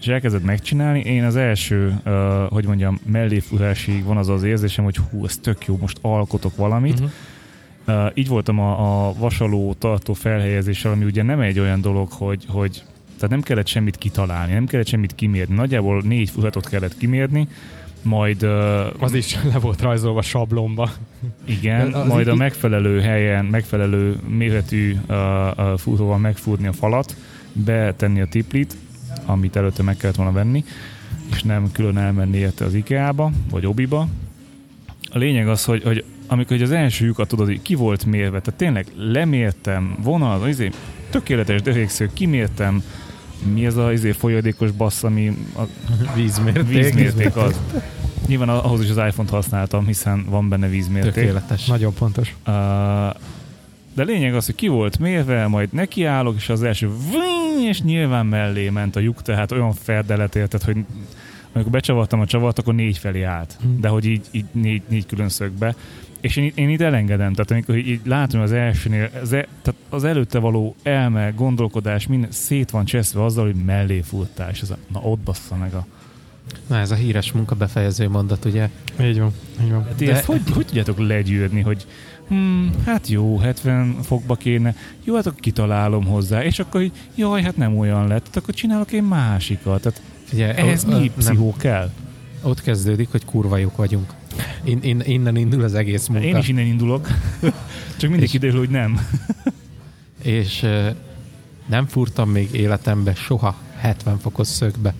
és elkezded megcsinálni. Én az első, uh, hogy mondjam, melléfúrásig van az az érzésem, hogy hú, ez tök jó, most alkotok valamit. Mhm. Uh, így voltam a, a vasaló tartó felhelyezéssel, ami ugye nem egy olyan dolog, hogy, hogy tehát nem kellett semmit kitalálni, nem kellett semmit kimérni. Nagyjából négy fuvatot kellett kimérni, majd uh, Az is le volt rajzolva sablomba. igen, Az majd a megfelelő helyen, megfelelő méretű uh, uh, fúróval megfúrni a falat, betenni a tiplit, amit előtte meg kellett volna venni, és nem külön elmenni érte az IKEA-ba, vagy Obiba. A lényeg az, hogy, hogy amikor hogy az első lyukat tudod, hogy ki volt mérve, tehát tényleg lemértem, vonal, izé, tökéletes derékszög, kimértem, mi ez a izé, folyadékos bassz, ami a Vízmérték. vízmérték az. Nyilván ahhoz is az iPhone-t használtam, hiszen van benne vízmérték. Tökéletes. Nagyon pontos. Uh, de lényeg az, hogy ki volt mérve, majd nekiállok, és az első ving, és nyilván mellé ment a lyuk, tehát olyan ferdelet érted, hogy amikor becsavartam a csavart, akkor négy felé állt. Hm. De hogy így, így négy, négy külön szögbe. És én, én itt elengedem, tehát amikor így, látom az elsőnél, az, e, tehát az előtte való elme, gondolkodás, minden szét van cseszve azzal, hogy mellé futtál, és ez a, na ott bassza meg a... Na ez a híres munka befejező mondat, ugye? Így van. Így van. Ti De- ezt hogy, hogy tudjátok legyűrni, hogy hmm, hát jó, 70 fokba kéne, jó, hát akkor kitalálom hozzá, és akkor így, jaj, hát nem olyan lett, hát akkor csinálok én másikat. Tehát Ugye, ehhez o- mi pszichó kell? Ott kezdődik, hogy kurva jók vagyunk. In, in, innen indul az egész munka. Én is innen indulok, csak mindig kiderül, hogy nem. És nem furtam még életembe soha 70 fokos szögbe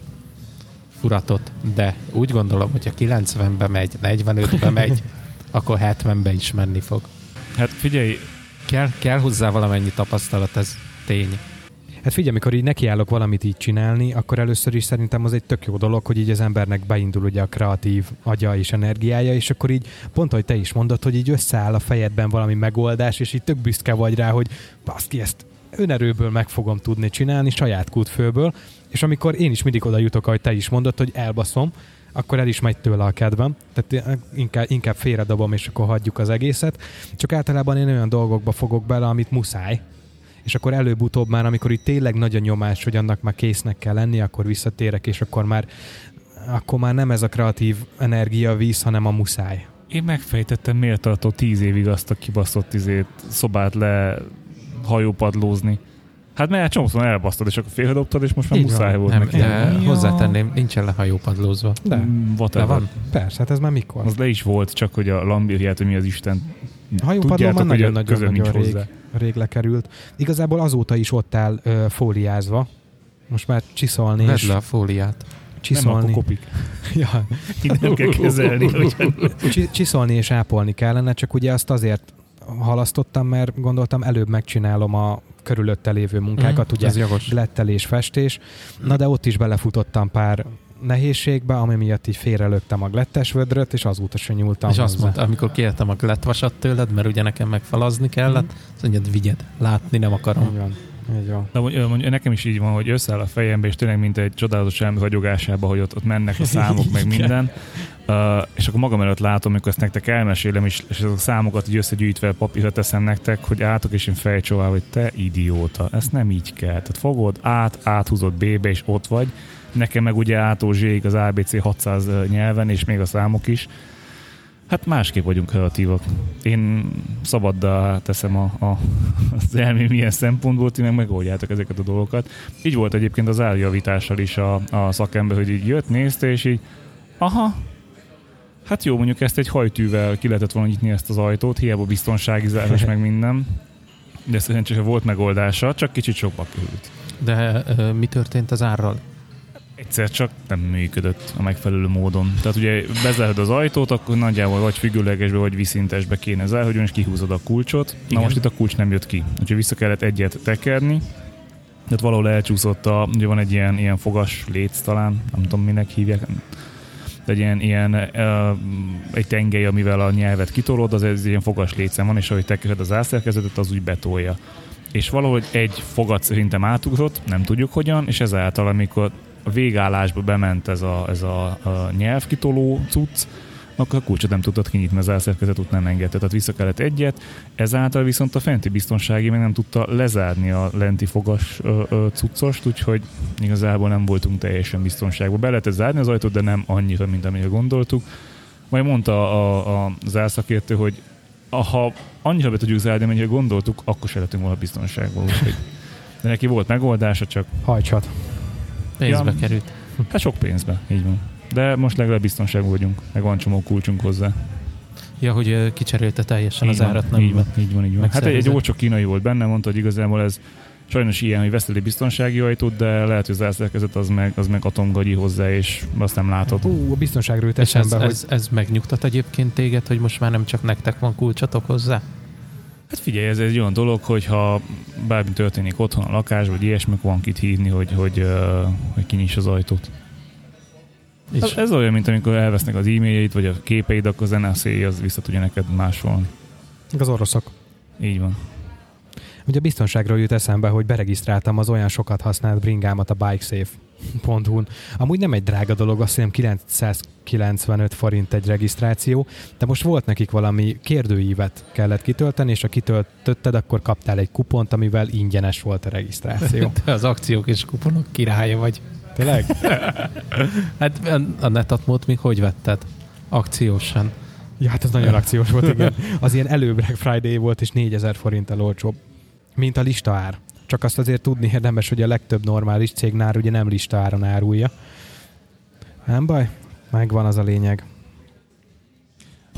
furatot, de úgy gondolom, hogy ha 90-be megy, 45-be megy, akkor 70-be is menni fog. Hát figyelj, Kell, kell hozzá valamennyi tapasztalat, ez tény. Hát figyelj, amikor így nekiállok valamit így csinálni, akkor először is szerintem az egy tök jó dolog, hogy így az embernek beindul ugye a kreatív agya és energiája, és akkor így pont, ahogy te is mondod, hogy így összeáll a fejedben valami megoldás, és így tök büszke vagy rá, hogy baszki, ezt önerőből meg fogom tudni csinálni, saját kútfőből, és amikor én is mindig oda jutok, ahogy te is mondod, hogy elbaszom, akkor el is megy tőle a kedvem. Tehát inkább, inkább félredobom, és akkor hagyjuk az egészet. Csak általában én olyan dolgokba fogok bele, amit muszáj, és akkor előbb-utóbb már, amikor itt tényleg nagy a nyomás, hogy annak már késznek kell lenni, akkor visszatérek, és akkor már akkor már nem ez a kreatív energia víz, hanem a muszáj. én megfejtettem, miért tartott 10 évig azt a kibaszott izét, szobát le hajópadlózni. Hát mert csomószor elbasztod, és akkor félredobtad, és most már Így van. muszáj volt Nem, neki. de Ja. hozzátenném, nincsen le hajópadlózva. De, Mm, De Whatever. van. persze, hát ez már mikor? Az le is volt, csak hogy a lambírját, hogy mi az Isten. Hajópadló Tudjátok, már hogy a nagyon-nagyon közöm nincs nagyon rég, hozzá. rég lekerült. Igazából azóta is ott áll ö, fóliázva. Most már csiszolni Vedd és le a fóliát. Nem, akkor csiszolni. kopik. ja, Így nem kell kezelni. Hogy... Csi- csiszolni és ápolni kellene, csak ugye azt azért halasztottam, mert gondoltam előbb megcsinálom a körülötte lévő munkákat, ugye Ez jogos. glettelés, festés. Na de ott is belefutottam pár nehézségbe, ami miatt így félrelöktem a glettes vödröt, és azóta se nyúltam És azt hozzá. mondta, amikor kértem a glettvasat tőled, mert ugye nekem megfalazni kellett, azt mondjad, vigyed, látni nem akarom. Így van. Így van. De mondjuk, mondjuk nekem is így van, hogy összeáll a fejembe, és tényleg mint egy csodálatos elme vagyogásába, hogy ott, ott mennek a számok, meg minden. Uh, és akkor magam előtt látom, amikor ezt nektek elmesélem, és, és ezek a számokat így összegyűjtve papírra teszem nektek, hogy átok és én fejcsóvá, hogy te idióta, ezt nem így kell. Tehát fogod át, áthúzod B-be, és ott vagy. Nekem meg ugye ától az ABC 600 nyelven, és még a számok is. Hát másképp vagyunk kreatívak. Én szabaddá teszem a, a, az elmém ilyen szempontból, ti meg megoldjátok ezeket a dolgokat. Így volt egyébként az árjavítással is a, a szakember, hogy így jött, nézte, és így aha, hát jó, mondjuk ezt egy hajtűvel ki lehetett volna nyitni ezt az ajtót, hiába biztonsági zárás meg minden. De szerencsére volt megoldása, csak kicsit sokba került. De mi történt az árral? Egyszer csak nem működött a megfelelő módon. Tehát ugye bezárod az ajtót, akkor nagyjából vagy függőlegesbe, vagy viszintesbe kéne zárni, és kihúzod a kulcsot. Igen. Na most itt a kulcs nem jött ki. Úgyhogy vissza kellett egyet tekerni. Tehát valahol elcsúszott a, ugye van egy ilyen, ilyen fogas léc talán, nem tudom minek hívják. egy ilyen, ilyen uh, egy tengely, amivel a nyelvet kitolod, az egy ilyen fogas lécem van, és ahogy tekesed az ászerkezetet, az úgy betolja. És valahogy egy fogat szerintem átugrott, nem tudjuk hogyan, és ezáltal, amikor a végállásba bement ez a, ez a, a nyelvkitoló cucc, akkor a kulcsot nem tudtad kinyitni, az elszerkezet út nem engedte, tehát vissza kellett egyet, ezáltal viszont a fenti biztonsági meg nem tudta lezárni a lenti fogas ö, ö, cuccost, úgyhogy igazából nem voltunk teljesen biztonságban. Be lehetett zárni az ajtót, de nem annyira, mint amire gondoltuk. Majd mondta a, a, az elszakértő, hogy ha annyira be tudjuk zárni, amennyire gondoltuk, akkor se lehetünk volna biztonságban. Úgyhogy. De neki volt megoldása, csak Hajtsat. Pénzbe Ja. került. hát sok pénzbe, így van. De most legalább biztonságban vagyunk, meg van csomó kulcsunk hozzá. Ja, hogy kicserélte teljesen Így az van, árat, nem így van, így van, így van. Hát egy, egy olcsó kínai volt benne, mondta, hogy igazából ez sajnos ilyen, hogy veszel egy biztonsági ajtót, de lehet, hogy az elszerkezet az meg, az meg atomgagyi hozzá, és azt nem látod. Hú, a biztonságról jut És ez, eszembe, hogy ez, ez megnyugtat egyébként téged, hogy most már nem csak nektek van kulcsatok hozzá? Hát figyelj, ez egy olyan dolog, hogyha bármi történik otthon a lakás, vagy ilyesmi, van kit hívni, hogy, hogy, hogy kinyiss az ajtót. És Ez, ez olyan, mint amikor elvesznek az e-mailjeit, vagy a képeid, akkor az NSA az vissza tudja neked másolni. az oroszok. Így van. Ugye a biztonságról jut eszembe, hogy beregisztráltam az olyan sokat használt bringámat a bikesafe.hu-n. Amúgy nem egy drága dolog, azt hiszem 995 forint egy regisztráció, de most volt nekik valami kérdőívet kellett kitölteni, és ha kitöltötted, akkor kaptál egy kupont, amivel ingyenes volt a regisztráció. te az akciók és kuponok királya vagy. Tényleg? Hát a netatmót még hogy vetted? Akciósan. Ja, hát ez nagyon akciós volt, igen. Az ilyen elő Black Friday volt, és 4000 forinttal olcsóbb, mint a listaár. Csak azt azért tudni érdemes, hogy a legtöbb normális cégnál ugye nem listaáron árulja. Nem baj, megvan az a lényeg.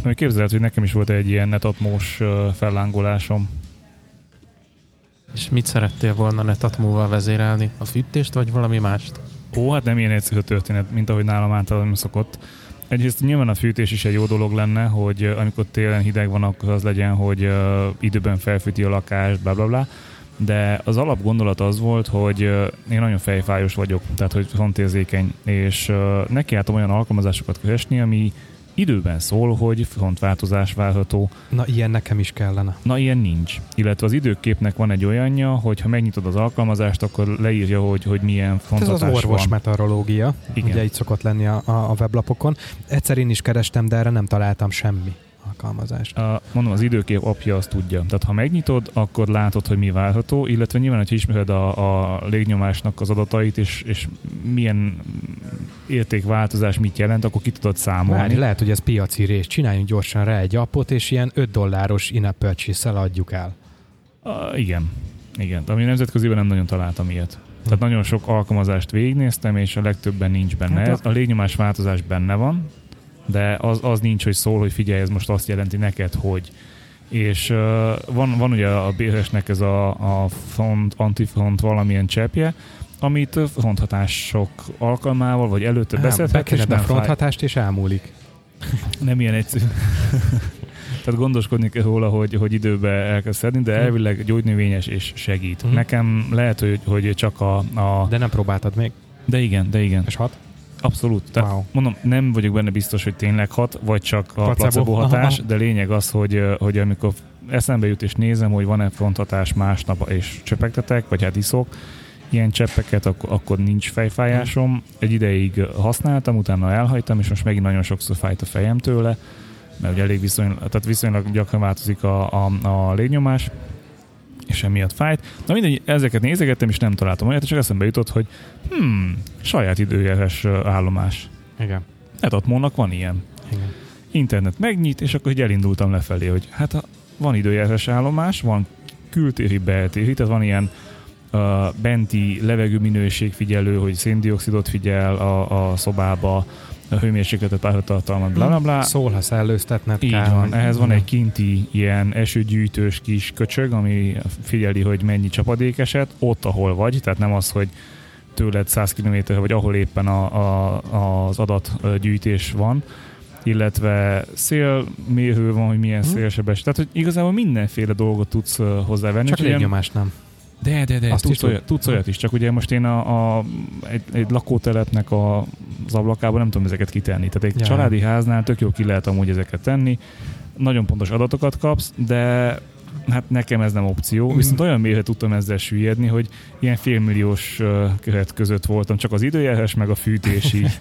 Még Képzeld, hogy nekem is volt egy ilyen netatmós fellángolásom. És mit szerettél volna netatmóval vezérelni? A fűtést vagy valami mást? Ó, hát nem ilyen egyszerű történet, mint ahogy nálam általában szokott. Egyrészt nyilván a fűtés is egy jó dolog lenne, hogy amikor télen hideg van, akkor az legyen, hogy időben felfűti a lakást, bla bla bla. De az alap gondolat az volt, hogy én nagyon fejfájos vagyok, tehát hogy frontérzékeny, és nekiálltam olyan alkalmazásokat keresni, ami időben szól, hogy frontváltozás várható, Na, ilyen nekem is kellene. Na, ilyen nincs. Illetve az időképnek van egy olyanja, hogy ha megnyitod az alkalmazást, akkor leírja, hogy, hogy milyen Hát ez az orvos van. meteorológia, Igen. ugye így szokott lenni a, a, a weblapokon. Egyszer én is kerestem, de erre nem találtam semmi alkalmazást. A, mondom, az időkép apja azt tudja. Tehát ha megnyitod, akkor látod, hogy mi várható, illetve nyilván, hogyha ismered a, a légnyomásnak az adatait, és, és milyen értékváltozás mit jelent, akkor ki tudod számolni. Várj, lehet, hogy ez piaci rész. Csináljunk gyorsan rá egy appot, és ilyen 5 dolláros purchase adjuk el. Uh, igen. Igen. Ami nemzetköziben nem nagyon találtam ilyet. Tehát nagyon sok alkalmazást végignéztem, és a legtöbben nincs benne. Hát Ez, a légnyomás változás benne van, de az, az nincs, hogy szól, hogy figyelj, ez most azt jelenti neked, hogy. És uh, van, van ugye a BRS-nek ez a, a front, antifront valamilyen cseppje, amit fronthatások alkalmával, vagy előtte Á, beszélhet, és nem, fronthatást, és elmúlik. nem ilyen egyszerű. Tehát gondoskodni kell róla, hogy, hogy időbe elkezd szedni, de elvileg gyógynövényes és segít. Mhm. Nekem lehet, hogy, hogy csak a, a... De nem próbáltad még. De igen, de igen. És hat? Abszolút. Tehát Wow. mondom, nem vagyok benne biztos, hogy tényleg hat, vagy csak a Placebo. hatás, de lényeg az, hogy, hogy amikor eszembe jut és nézem, hogy van-e fronthatás másnap, és csöpegtetek, vagy hát iszok, ilyen cseppeket, akkor, akkor nincs fejfájásom. Egy ideig használtam, utána elhagytam, és most megint nagyon sokszor fájt a fejem tőle, mert ugye elég viszonylag, tehát viszonylag gyakran változik a, a, a légnyomás, és emiatt fájt. Na mindegy, ezeket nézegettem, és nem találtam olyat, csak eszembe jutott, hogy hmm, saját időjárás állomás. Igen. Etatmónak van ilyen. Igen. Internet megnyit, és akkor így elindultam lefelé, hogy hát ha van időjárás állomás, van kültéri, beltéri, tehát van ilyen uh, benti levegő minőségfigyelő, hogy széndiokszidot figyel a, a szobába, a hőmérsékletet, párhatartalmat, bla bla bla. Szól, ha szellőztetned Így kell. van, ehhez van egy kinti ilyen esőgyűjtős kis köcsög, ami figyeli, hogy mennyi csapadék esett, ott, ahol vagy, tehát nem az, hogy tőled 100 km vagy ahol éppen a, a, az adatgyűjtés van, illetve szélmérő van, hogy milyen Hm. szélsebes. Tehát, hogy igazából mindenféle dolgot tudsz hozzávenni. Csak Úgyhogy ilyen- légnyomás nem. De, de, de, Azt tudsz, olyat, tudsz olyat is, csak ugye most én a, a, egy, egy lakótelepnek a, az ablakában nem tudom ezeket kitenni. Tehát egy Ja. családi háznál tök jó ki lehet amúgy ezeket tenni, nagyon pontos adatokat kapsz, de hát nekem ez nem opció. Mm. Viszont olyan mélyre tudtam ezzel süllyedni, hogy ilyen félmilliós követ között voltam, csak az időjárás meg a fűtés így.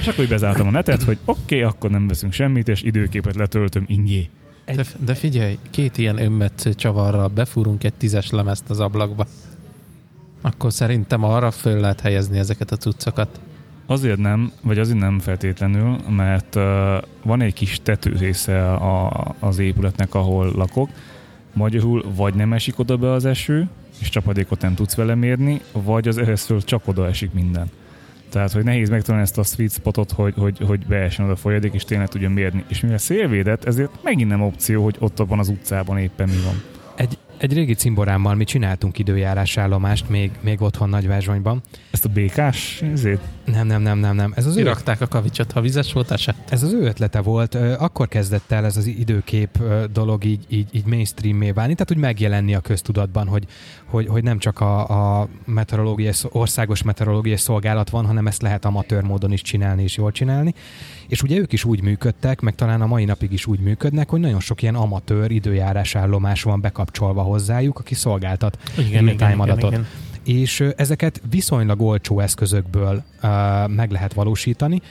És akkor így bezártam a netet, hogy oké, okay, akkor nem veszünk semmit, és időképet letöltöm ingyé. De, de figyelj, két ilyen önmetsző csavarral befúrunk egy tízes lemezt az ablakba. Akkor szerintem arra föl lehet helyezni ezeket a cuccokat. Azért nem, vagy azért nem feltétlenül, mert uh, van egy kis tető része a, az épületnek, ahol lakok. Magyarul vagy nem esik oda be az eső, és csapadékot nem tudsz vele mérni, vagy az ehhez föl csak oda esik minden. Tehát, hogy nehéz megtalálni ezt a sweet spotot, hogy, hogy, hogy beessen oda a folyadék, és tényleg tudja mérni. És mivel szélvédett, ezért megint nem opció, hogy ott abban az utcában éppen mi van. Egy, egy régi cimborámmal mi csináltunk időjárásállomást még, még otthon Nagyvázsonyban. Ezt a békás ezért Nem, nem, nem, nem, nem. Ez az ő Kirakták a kavicsot, ha vizes volt, esett. Ez az ő ötlete volt, akkor kezdett el ez az időkép dolog így, így, így mainstream válni, tehát úgy megjelenni a köztudatban, hogy, hogy, hogy nem csak a, a meteorológiai, országos meteorológiai szolgálat van, hanem ezt lehet amatőr módon is csinálni és jól csinálni. És ugye ők is úgy működtek, meg talán a mai napig is úgy működnek, hogy nagyon sok ilyen amatőr időjárásállomás van bekapcsolva hozzájuk, aki szolgáltat real-time adatot. és ö, ezeket viszonylag olcsó eszközökből uh, meg lehet valósítani.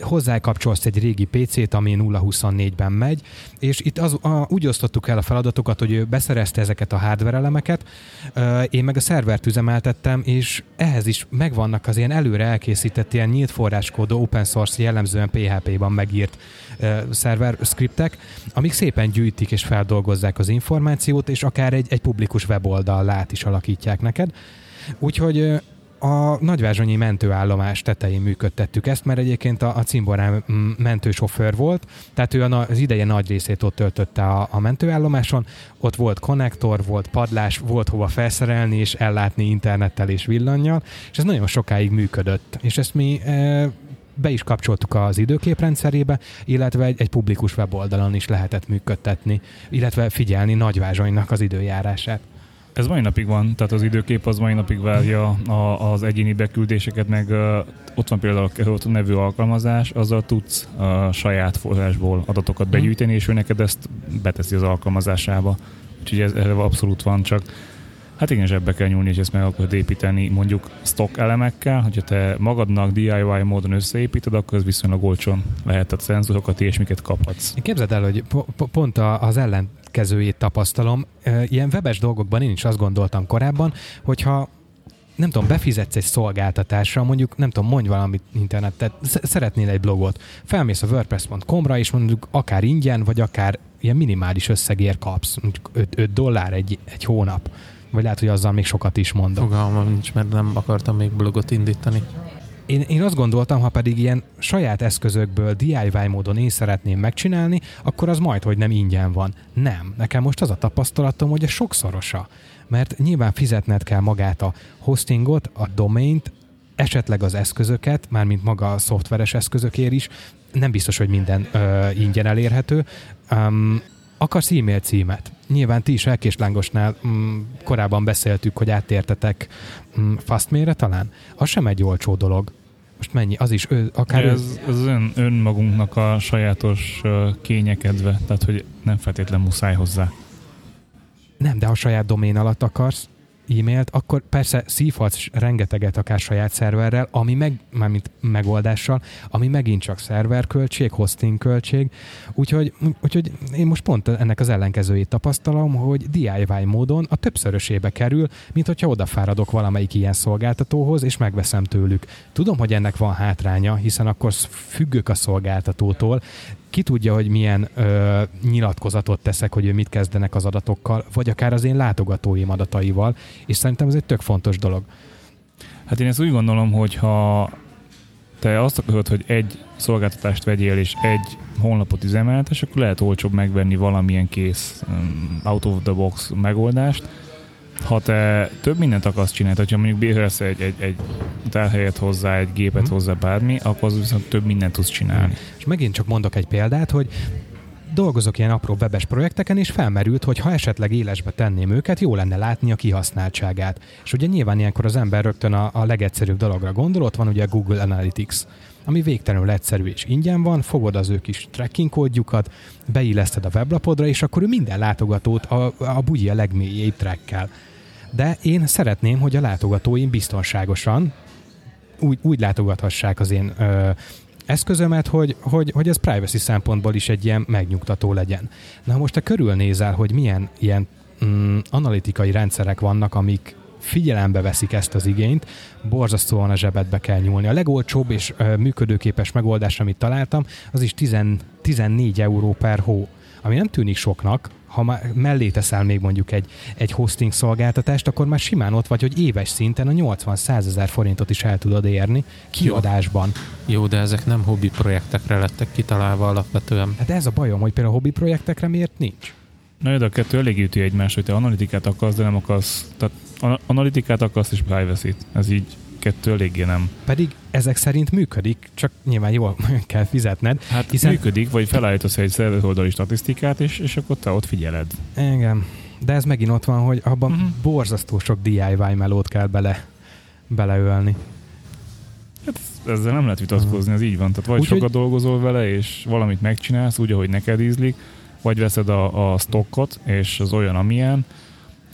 Hozzákapcsolsz egy régi PC-t, ami 0-24-ben megy, és itt az, a, úgy osztottuk el a feladatokat, hogy ő beszerezte ezeket a hardware elemeket, én meg a szervert üzemeltettem, és ehhez is megvannak az ilyen előre elkészített ilyen nyílt forráskódú open source jellemzően PHP-ban megírt szerver scriptek, amik szépen gyűjtik és feldolgozzák az információt, és akár egy, egy publikus weboldallát is alakítják neked. Úgyhogy a nagyvázsonyi mentőállomás tetején működtettük ezt, mert egyébként a, a cimborám mm, mentősofőr volt, tehát ő az ideje nagy részét ott töltötte a, a mentőállomáson, ott volt konnektor, volt padlás, volt hova felszerelni és ellátni internettel és villannyal, és ez nagyon sokáig működött. És ezt mi e, be is kapcsoltuk az időképrendszerébe, illetve egy, egy publikus weboldalon is lehetett működtetni, illetve figyelni Nagyvázsonynak az időjárását. Ez mai napig van, tehát az időkép az mai napig várja a, az egyéni beküldéseket, meg uh, ott van például a Kahoot nevű alkalmazás, azzal tudsz a saját forrásból adatokat begyűjteni, és ő neked ezt beteszi az alkalmazásába. Úgyhogy ez erre abszolút van, csak hát igen, zsebbe kell nyúlni, és ezt meg akarod építeni mondjuk stock elemekkel, hogyha te magadnak DIY módon összeépíted, akkor ez viszonylag olcsón lehet, tehát szenzorokat és miket kaphatsz. Képzeld el, hogy po- po- pont a- az ellenkezőjét tapasztalom. Ilyen webes dolgokban én is azt gondoltam korábban, hogyha nem tudom, befizetsz egy szolgáltatásra, mondjuk, nem tudom, mondj valamit internetet, sz- szeretnél egy blogot, felmész a wordpress.com-ra, és mondjuk akár ingyen, vagy akár ilyen minimális összegért kapsz, mondjuk 5, 5 dollár egy, egy hónap. Vagy lehet, hogy azzal még sokat is mondok. Fogalmam nincs, mert nem akartam még blogot indítani. Én, én azt gondoltam, ha pedig ilyen saját eszközökből DIY módon én szeretném megcsinálni, akkor az majd, hogy nem ingyen van. Nem. Nekem most az a tapasztalatom, hogy a sokszorosa. Mert nyilván fizetned kell magát a hostingot, a domaint, esetleg az eszközöket, mármint maga a szoftveres eszközökért is, nem biztos, hogy minden ö, ingyen elérhető. Um, akarsz e-mail címet? Nyilván ti is elkéslángosnál mm, korábban beszéltük, hogy átértetek mm, fastmailre talán. Az sem egy olcsó dolog. Most mennyi? Az is ő, akár Ez, ez ön, önmagunknak a sajátos kényekedve, tehát hogy nem feltétlen muszáj hozzá. Nem, de ha saját domén alatt akarsz e-mailt, akkor persze szívhatsz rengeteget akár saját szerverrel, ami meg, mármint megoldással, ami megint csak szerverköltség, hosting költség, úgyhogy, úgyhogy én most pont ennek az ellenkezőjét tapasztalom, hogy DIY módon a többszörösébe kerül, mint hogyha odafáradok valamelyik ilyen szolgáltatóhoz, és megveszem tőlük. Tudom, hogy ennek van hátránya, hiszen akkor függök a szolgáltatótól, ki tudja, hogy milyen ö, nyilatkozatot teszek, hogy ő mit kezdenek az adatokkal, vagy akár az én látogatóim adataival, és szerintem ez egy tök fontos dolog. Hát én ezt úgy gondolom, hogy ha te azt akarod, hogy egy szolgáltatást vegyél és egy honlapot üzemeltes, akkor lehet olcsóbb megvenni valamilyen kész out of the box megoldást. Ha te több mindent akarsz csinálni, hogyha mondjuk bérelsz egy, egy, egy tárhelyet hozzá, egy gépet Mhm. hozzá, bármi, akkor az viszont több mindent tudsz csinálni. És megint csak mondok egy példát, hogy dolgozok ilyen apró webes projekteken, és felmerült, hogy ha esetleg élesbe tenném őket, jó lenne látni a kihasználtságát. És ugye nyilván ilyenkor az ember rögtön a, a legegyszerűbb dologra gondol, ott van ugye a Google Analytics ami végtelenül egyszerű és ingyen van, fogod az ő kis tracking kódjukat, beilleszted a weblapodra, és akkor ő minden látogatót a, a bugyi a legmélyébb trackkel. De én szeretném, hogy a látogatóim biztonságosan úgy, úgy látogathassák az én ö, eszközömet, hogy, hogy, hogy ez privacy szempontból is egy ilyen megnyugtató legyen. Na most te körülnézel, hogy milyen ilyen mm, analitikai rendszerek vannak, amik figyelembe veszik ezt az igényt, borzasztóan a zsebedbe kell nyúlni. A legolcsóbb és működőképes megoldás, amit találtam, az is 10, 14 euró per hó, ami nem tűnik soknak, ha már mellé teszel még mondjuk egy, egy hosting szolgáltatást, akkor már simán ott vagy, hogy éves szinten a 80-100 ezer forintot is el tudod érni kiadásban. Jó, de ezek nem hobbi projektekre lettek kitalálva alapvetően. Hát ez a bajom, hogy például a hobbi projektekre miért nincs. Na, de a kettő elég üti egymás, hogy te analitikát akarsz, de nem akarsz. Tehát analitikát akarsz és privacy-t. Ez így kettő eléggé nem. Pedig ezek szerint működik, csak nyilván jól kell fizetned. Hát hiszen... működik, vagy felállítasz egy szerveroldali statisztikát, és, és akkor te ott figyeled. Igen. De ez megint ott van, hogy abban uh-huh. borzasztó sok DIY melót kell bele, beleölni. Hát ezzel nem lehet vitatkozni, ez így van. Tehát vagy úgy, sokat hogy... dolgozol vele, és valamit megcsinálsz úgy, ahogy neked ízlik, vagy veszed a, a stockot, és az olyan, amilyen,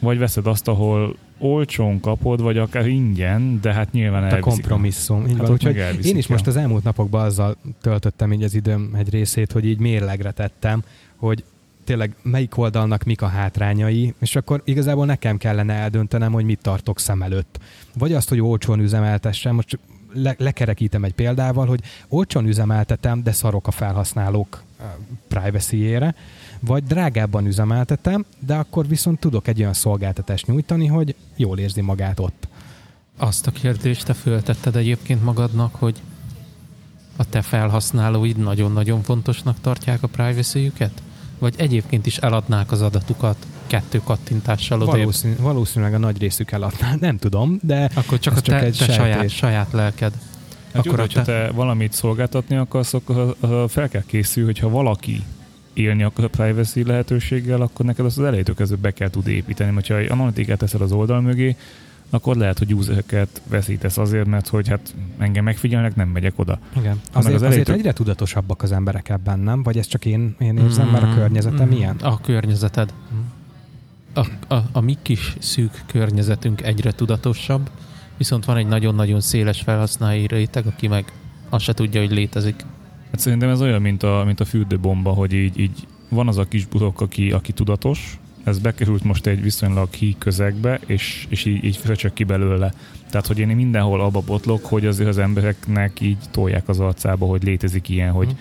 vagy veszed azt, ahol olcsón kapod, vagy akár ingyen, de hát nyilván elviszik. A kompromisszum. Így hát van, úgyhogy én is most az elmúlt napokban azzal töltöttem így az időm egy részét, hogy így mérlegre tettem, hogy tényleg melyik oldalnak mik a hátrányai, és akkor igazából nekem kellene eldöntenem, hogy mit tartok szem előtt. Vagy azt, hogy olcsón üzemeltessem, most le- lekerekítem egy példával, hogy olcsón üzemeltetem, de szarok a felhasználók privacy-ére, vagy drágábban üzemeltetem, de akkor viszont tudok egy olyan szolgáltatást nyújtani, hogy jól érzi magát ott. Azt a kérdést te föltetted egyébként magadnak, hogy a te felhasználóid nagyon-nagyon fontosnak tartják a privacy-üket? Vagy egyébként is eladnák az adatukat kettő kattintással oda? Valószínű, valószínűleg a nagy részük eladná, nem tudom, de akkor csak a te, csak egy te saját, saját lelked. Hát akkor jó, te... te valamit szolgáltatni akarsz, akkor fel kell készülni, hogyha valaki élni akar a privacy lehetőséggel, akkor neked azt az elejétől kezdve be kell tud építeni. Mert ha egy analitikát teszel az oldal mögé, akkor lehet, hogy usereket veszítesz azért, mert hogy hát engem megfigyelnek, nem megyek oda. Igen. Azért, az elejétől... azért egyre tudatosabbak az emberek ebben, nem? Vagy ez csak én, én érzem, mm, mert a mm, környezetem mm, ilyen? A környezeted. Mm. A, a, a mi kis szűk környezetünk egyre tudatosabb, viszont van egy nagyon-nagyon széles felhasználói réteg, aki meg azt se tudja, hogy létezik. Hát szerintem ez olyan, mint a, mint a fürdőbomba, hogy így, így van az a kis burok, aki, aki tudatos, ez bekerült most egy viszonylag hí közegbe, és, és így, így fröcsök ki belőle. Tehát, hogy én mindenhol abba botlok, hogy azért az embereknek így tolják az arcába, hogy létezik ilyen, hogy mm.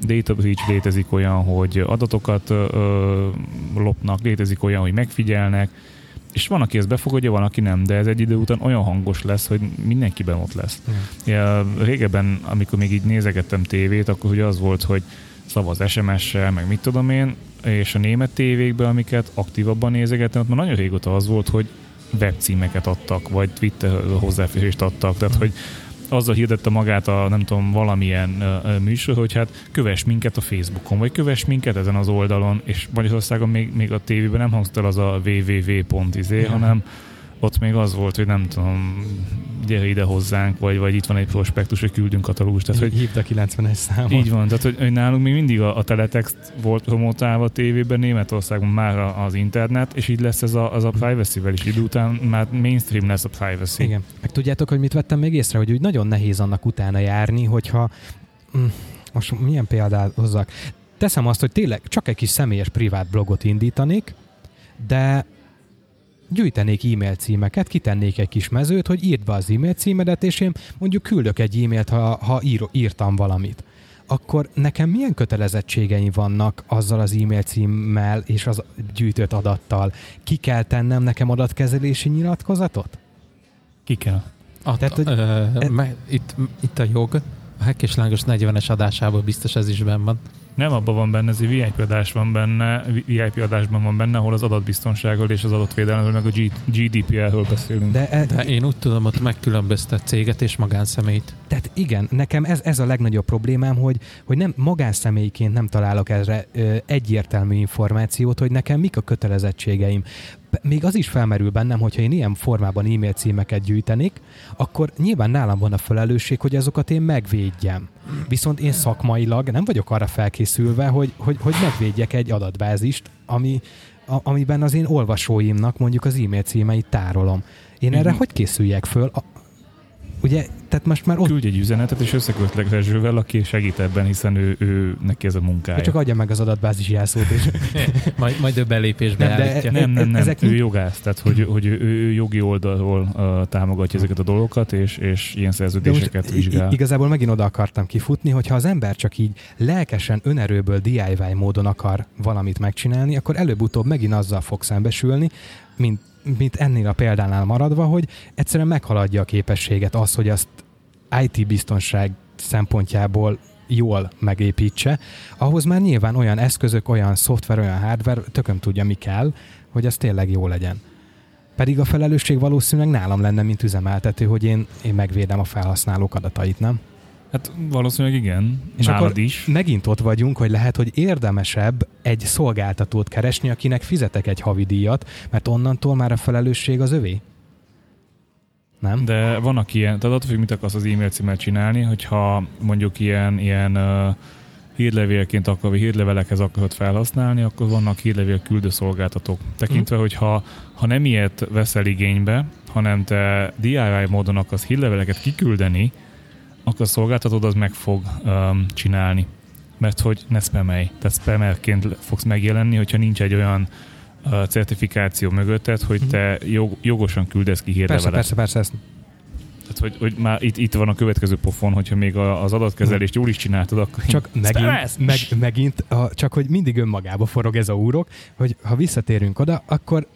Data breach létezik olyan, hogy adatokat ö, lopnak, létezik olyan, hogy megfigyelnek, és van, aki ezt befogadja, van, aki nem, de ez egy idő után olyan hangos lesz, hogy mindenkiben ott lesz. Mm. Ja, régebben, amikor még így nézegettem tévét, akkor ugye az volt, hogy szavaz SMS-sel, meg mit tudom én, és a német tévékben, amiket aktívabban nézegettem, ott már nagyon régóta az volt, hogy webcímeket adtak, vagy Twitter hozzáférést adtak, tehát hogy azzal hirdette magát a nem tudom, valamilyen uh, műsor, hogy hát kövess minket a Facebookon, vagy kövess minket ezen az oldalon, és Magyarországon még, még a tévében nem hangzott el az a www.izé, ja. hanem ott még az volt, hogy nem tudom, gyere ide hozzánk, vagy, vagy itt van egy prospektus, hogy küldünk katalógust. Tehát, hogy Hívd a 91 számot. Így van, tehát hogy, hogy nálunk még mindig a, a teletext volt promotálva a tévében, Németországban már az internet, és így lesz ez a, az a privacy-vel is. Idő után már mainstream lesz a privacy. Igen. Meg tudjátok, hogy mit vettem még észre, hogy úgy nagyon nehéz annak utána járni, hogyha mm, most milyen példát hozzak. Teszem azt, hogy tényleg csak egy kis személyes privát blogot indítanék, de gyűjtenék e-mail címeket, kitennék egy kis mezőt, hogy írd be az e-mail címedet, és én mondjuk küldök egy e-mailt, ha, ha ír, írtam valamit. Akkor nekem milyen kötelezettségeim vannak azzal az e-mail címmel és az gyűjtött adattal? Ki kell tennem nekem adatkezelési nyilatkozatot? Ki kell. A, Tehát, hogy, ö, e, me, itt, itt a jog, a Hekk és Lángos 40-es adásában biztos ez is benn van. Nem abban van benne, ez egy VIP adás van benne, VIP adásban van benne, ahol az adatbiztonságról és az adatvédelemről, meg a GDPR-ről beszélünk. De, e, De én úgy tudom, ott megkülönböztet céget és magánszemélyt. tehát igen, nekem ez, ez a legnagyobb problémám, hogy, hogy nem magánszemélyként nem találok erre ö, egyértelmű információt, hogy nekem mik a kötelezettségeim. Még az is felmerül bennem, hogyha én ilyen formában e-mail címeket gyűjtenék, akkor nyilván nálam van a felelősség, hogy azokat én megvédjem. Viszont én szakmailag nem vagyok arra felkészülve, hogy, hogy, hogy megvédjek egy adatbázist, ami, a, amiben az én olvasóimnak mondjuk az e-mail címeit tárolom. Én erre Mhm. hogy készüljek föl? A, ugye, tehát most már ott Küldj egy üzenetet, és összeköltlek Rezsővel, aki segít ebben, hiszen ő, ő neki ez a munkája. csak adja meg az adatbázis jelszót, és Majd, majd ő belépésbe Nem, de- állítja. Nem, nem, nem. Ezek ő mind- jogász, tehát hogy, hogy ő, ő jogi oldalról uh, támogatja ezeket a dolgokat, és, és ilyen szerződéseket most vizsgál. igazából megint oda akartam kifutni, hogyha az ember csak így lelkesen, önerőből DIY módon akar valamit megcsinálni, akkor előbb-utóbb megint azzal fog szembesülni, mint, mint ennél a példánál maradva, hogy egyszerűen meghaladja a képességet az, hogy azt IT biztonság szempontjából jól megépítse, ahhoz már nyilván olyan eszközök, olyan szoftver, olyan hardware, tököm tudja mi kell, hogy az tényleg jó legyen. Pedig a felelősség valószínűleg nálam lenne, mint üzemeltető, hogy én, én megvédem a felhasználók adatait, nem? Hát valószínűleg igen, És nálad akkor is. Megint ott vagyunk, hogy lehet, hogy érdemesebb egy szolgáltatót keresni, akinek fizetek egy havidíjat, mert onnantól már a felelősség az övé. Nem? De vannak ilyen, tehát attól függ, mit akarsz az e-mail címmel csinálni, hogyha mondjuk ilyen, ilyen uh, hírlevélként akar, vagy hírlevelekhez akarod felhasználni, akkor vannak hírlevél küldő szolgáltatók. Tekintve, hogy ha, ha nem ilyet veszel igénybe, hanem te DIY módon akarsz hírleveleket kiküldeni, akkor a szolgáltatód az meg fog um, csinálni. Mert hogy ne spamelj. Tehát spamerként fogsz megjelenni, hogyha nincs egy olyan uh, certifikáció mögötted, hogy te jog, jogosan küldesz ki Mhm. Persze, hírlevelet. persze, persze, ezt Tehát, hogy, hogy már itt, itt van a következő pofon, hogyha még a, az adatkezelést jól is csináltad, akkor Csak megint, meg, megint a, csak hogy mindig önmagába forog ez a úrok, hogy ha visszatérünk oda, akkor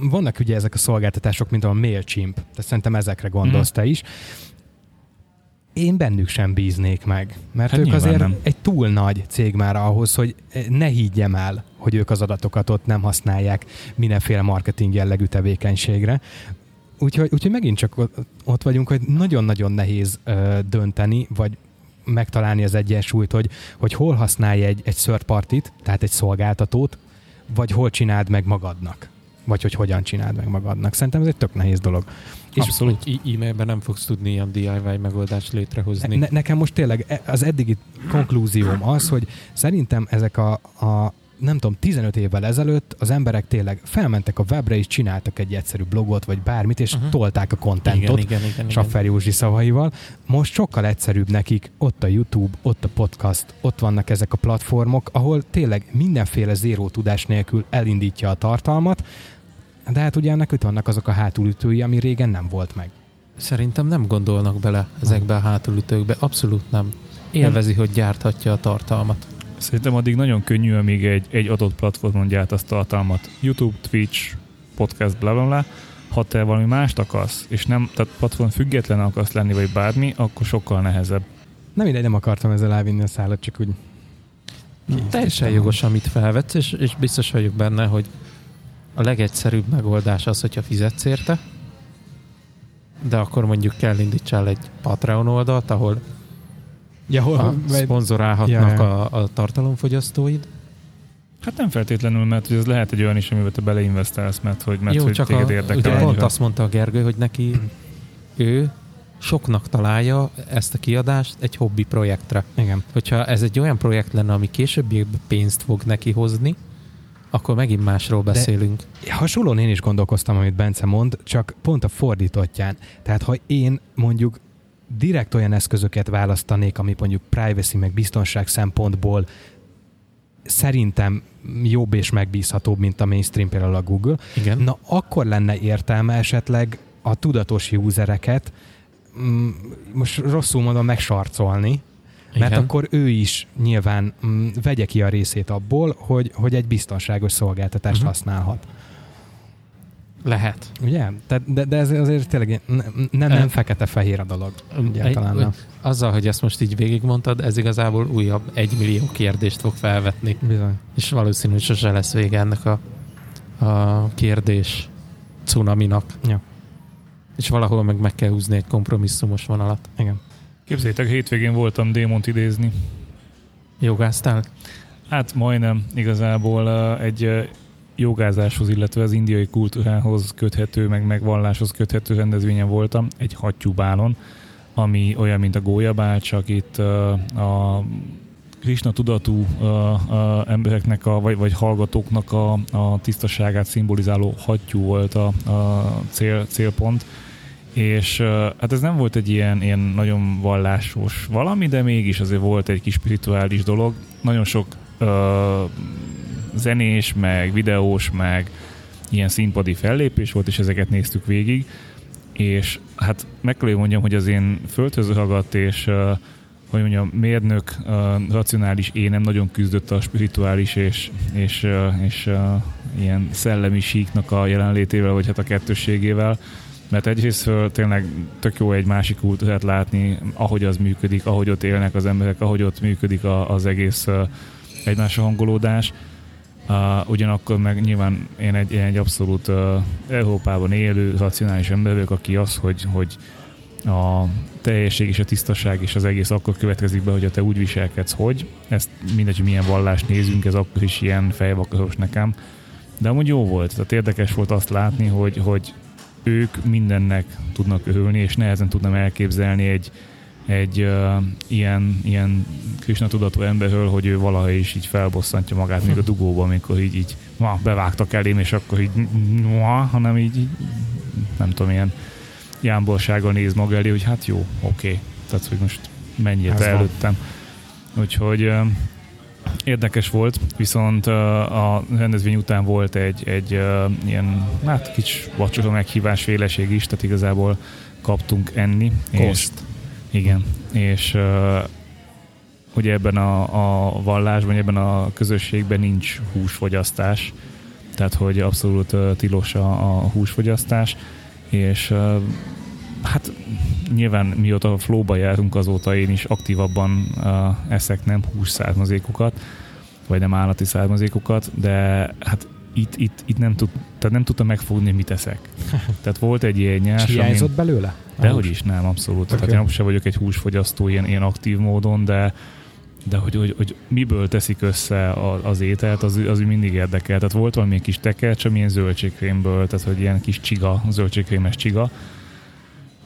vannak ugye ezek a szolgáltatások, mint a MailChimp, tehát szerintem ezekre gondolsz Mhm. te is. Én bennük sem bíznék meg, mert Hát ők azért nem. egy túl nagy cég már ahhoz, hogy ne higgyem el, hogy ők az adatokat ott nem használják mindenféle marketing jellegű tevékenységre. Úgyhogy, úgyhogy megint csak ott- ott vagyunk, hogy nagyon-nagyon nehéz ö, dönteni, vagy megtalálni az egyensúlyt, hogy, hogy hol használj egy, egy third partit, tehát egy szolgáltatót, vagy hol csináld meg magadnak. Vagy hogy hogyan csináld meg magadnak. Szerintem ez egy tök nehéz dolog. És Abszolút. E-mailben nem fogsz tudni ilyen DIY megoldást létrehozni. ne, nekem most tényleg e- az eddigi konklúzióm az, hogy szerintem ezek a, a nem tudom, 15 évvel ezelőtt az emberek tényleg felmentek a webre és csináltak egy egyszerű blogot, vagy bármit, és Uh-huh. tolták a kontentot. igen, igen, igen, igen. Saffer Józsi szavaival. Most sokkal egyszerűbb nekik, ott a YouTube, ott a podcast, ott vannak ezek a platformok, ahol tényleg mindenféle zéró tudás nélkül elindítja a tartalmat, de hát ugye ennek itt vannak azok a hátulütői, ami régen nem volt meg. Szerintem nem gondolnak bele ezekbe a hátulütőkbe. Abszolút nem. Élvezi, hogy gyárthatja a tartalmat. Szerintem addig nagyon könnyű, amíg egy, egy adott platformon gyártasz tartalmat. YouTube, Twitch, podcast, bla bla bla. Ha te valami mást akarsz, és nem, tehát platform független akarsz lenni, vagy bármi, akkor sokkal nehezebb. Nem mindegy, nem akartam ezzel elvinni a szállat, csak úgy Teljesen jogos, amit felvetsz, és, és biztos vagyok benne, hogy a legegyszerűbb megoldás az, hogyha fizetsz érte, de akkor mondjuk kell indítsál egy Patreon oldalt, ahol Ja, hol, a, vagy- szponzorálhatnak Ja, ja. a, a tartalomfogyasztóid. Hát nem feltétlenül, mert hogy ez lehet egy olyan is, amiben te beleinvestálsz, mert hogy, mert Jó, hogy csak téged a, érdekel. ugye pont azt mondta a Gergő, hogy neki ő soknak találja ezt a kiadást egy hobbi projektre. igen. Hogyha ez egy olyan projekt lenne, ami későbbiekben pénzt fog neki hozni, akkor megint másról beszélünk. Hasonlóan én is gondolkoztam, amit Bence mond, csak pont a fordítottján. Tehát ha én mondjuk direkt olyan eszközöket választanék, ami mondjuk privacy meg biztonság szempontból szerintem jobb és megbízhatóbb, mint a mainstream, például a Google, Igen. na akkor lenne értelme esetleg a tudatos usereket mm, most rosszul mondom megsarcolni, mert Igen. akkor ő is nyilván mm, vegye ki a részét abból, hogy, hogy egy biztonságos szolgáltatást uh-huh. használhat. Lehet. Ugye? Tehát, de, de ez azért tényleg nem, nem, nem fekete-fehér a dolog. Egyáltalán nem. Azzal, hogy ezt most így végigmondtad, ez igazából újabb egymillió kérdést fog felvetni. Bizony. És valószínű, hogy sose lesz vége ennek a, a kérdés cunaminak. Ja. És valahol meg meg kell húzni egy kompromisszumos vonalat. Igen. Képzeljétek, hétvégén voltam démont idézni. Jogáztál? Hát majdnem igazából egy jogázáshoz, illetve az indiai kultúrához köthető, meg megvalláshoz köthető rendezvényen voltam, egy hattyúbálon, ami olyan, mint a gólyabál, csak itt a Krishna tudatú embereknek, a, vagy, vagy hallgatóknak a, a tisztaságát szimbolizáló hattyú volt a, a cél, célpont. És hát ez nem volt egy ilyen, ilyen nagyon vallásos valami, de mégis azért volt egy kis spirituális dolog. Nagyon sok uh, zenés, meg videós, meg ilyen színpadi fellépés volt, és ezeket néztük végig. És hát meg kell mondjam, hogy az én földhöz ragadt és uh, hogy mondjam, mérnök, uh, racionális énem nagyon küzdött a spirituális és, és, uh, és uh, ilyen szellemi síknak a jelenlétével, vagy hát a kettősségével, mert egyrészt tényleg tök jó egy másik kultúrát látni, ahogy az működik, ahogy ott élnek az emberek, ahogy ott működik a, az egész egymásra hangolódás. Uh, ugyanakkor meg nyilván én egy, egy abszolút uh, Európában élő, racionális ember vagyok, aki az, hogy, hogy a teljesség és a tisztaság és az egész akkor következik be, hogy te úgy viselkedsz, hogy ezt mindegy, hogy milyen vallást nézünk, ez akkor is ilyen fejvakaros nekem. De amúgy jó volt, tehát érdekes volt azt látni, hogy, hogy ők mindennek tudnak örülni, és nehezen tudnám elképzelni egy, egy uh, ilyen, ilyen Krishna tudatú emberről, hogy ő valaha is így felbosszantja magát még a dugóban, amikor így, így ma, bevágtak elém, és akkor így ma, hanem így, így nem tudom, ilyen jámborsággal néz maga elé, hogy hát jó, oké. Okay. Tehát, hogy most mennyire előttem. Úgyhogy uh, érdekes volt, viszont a rendezvény után volt egy, egy ilyen, hát kicsi vacsora meghívás féleség is, tehát igazából kaptunk enni. Koszt. Igen, és ugye ebben a, a vallásban, ebben a közösségben nincs húsfogyasztás, tehát hogy abszolút tilos a, a húsfogyasztás, és hát nyilván mióta a flóba járunk azóta én is aktívabban uh, eszek nem hús származékokat, vagy nem állati származékokat, de hát itt, itt, itt nem, tud, tehát nem tudtam megfogni, mit eszek. Tehát volt egy ilyen nyers, Hiányzott amin, belőle? Dehogy is, nem, abszolút. Okay. Tehát én sem vagyok egy húsfogyasztó ilyen, ilyen aktív módon, de de hogy, hogy, hogy miből teszik össze az ételt, az, az mindig érdekel. Tehát volt valami kis tekercs, amilyen zöldségkrémből, tehát hogy ilyen kis csiga, zöldségkrémes csiga,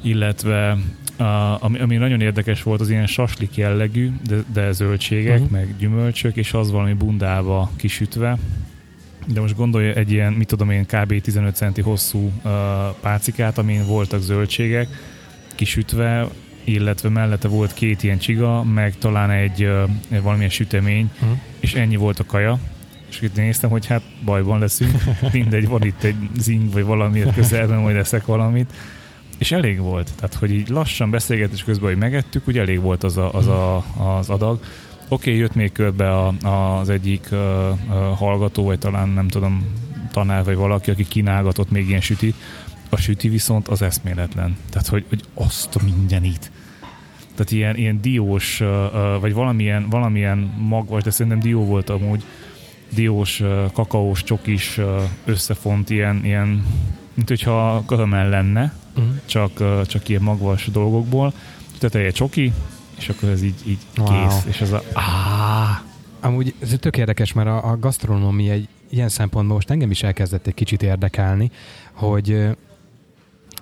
illetve a, ami, ami nagyon érdekes volt, az ilyen saslik jellegű, de, de zöldségek, uh-huh. meg gyümölcsök, és az valami bundába kisütve. De most gondolja egy ilyen, mit tudom én, kb. 15 centi hosszú uh, pácikát, amin voltak zöldségek, kisütve, illetve mellette volt két ilyen csiga, meg talán egy, uh, valamilyen sütemény, uh-huh. és ennyi volt a kaja. És itt néztem, hogy hát bajban leszünk, mindegy, van itt egy zing, vagy valami közelben, majd eszek valamit és elég volt. Tehát, hogy így lassan beszélgetés közben, hogy megettük, úgy elég volt az a, az, a, az adag. Oké, okay, jött még körbe a, az egyik uh, uh, hallgató, vagy talán nem tudom, tanár, vagy valaki, aki kínálgatott még ilyen süti. A süti viszont az eszméletlen. Tehát, hogy, hogy azt a mindenit. Tehát ilyen, ilyen diós, vagy valamilyen, valamilyen magvas, de szerintem dió volt amúgy, diós, kakaós, csokis összefont ilyen, ilyen mint hogyha karamell lenne, uh-huh. csak, csak ilyen magvas dolgokból. Teteje csoki, és akkor ez így, így wow. kész. És ez a... Ah! Amúgy ez tök érdekes, mert a, a gasztronómia egy ilyen szempontból most engem is elkezdett egy kicsit érdekelni, hogy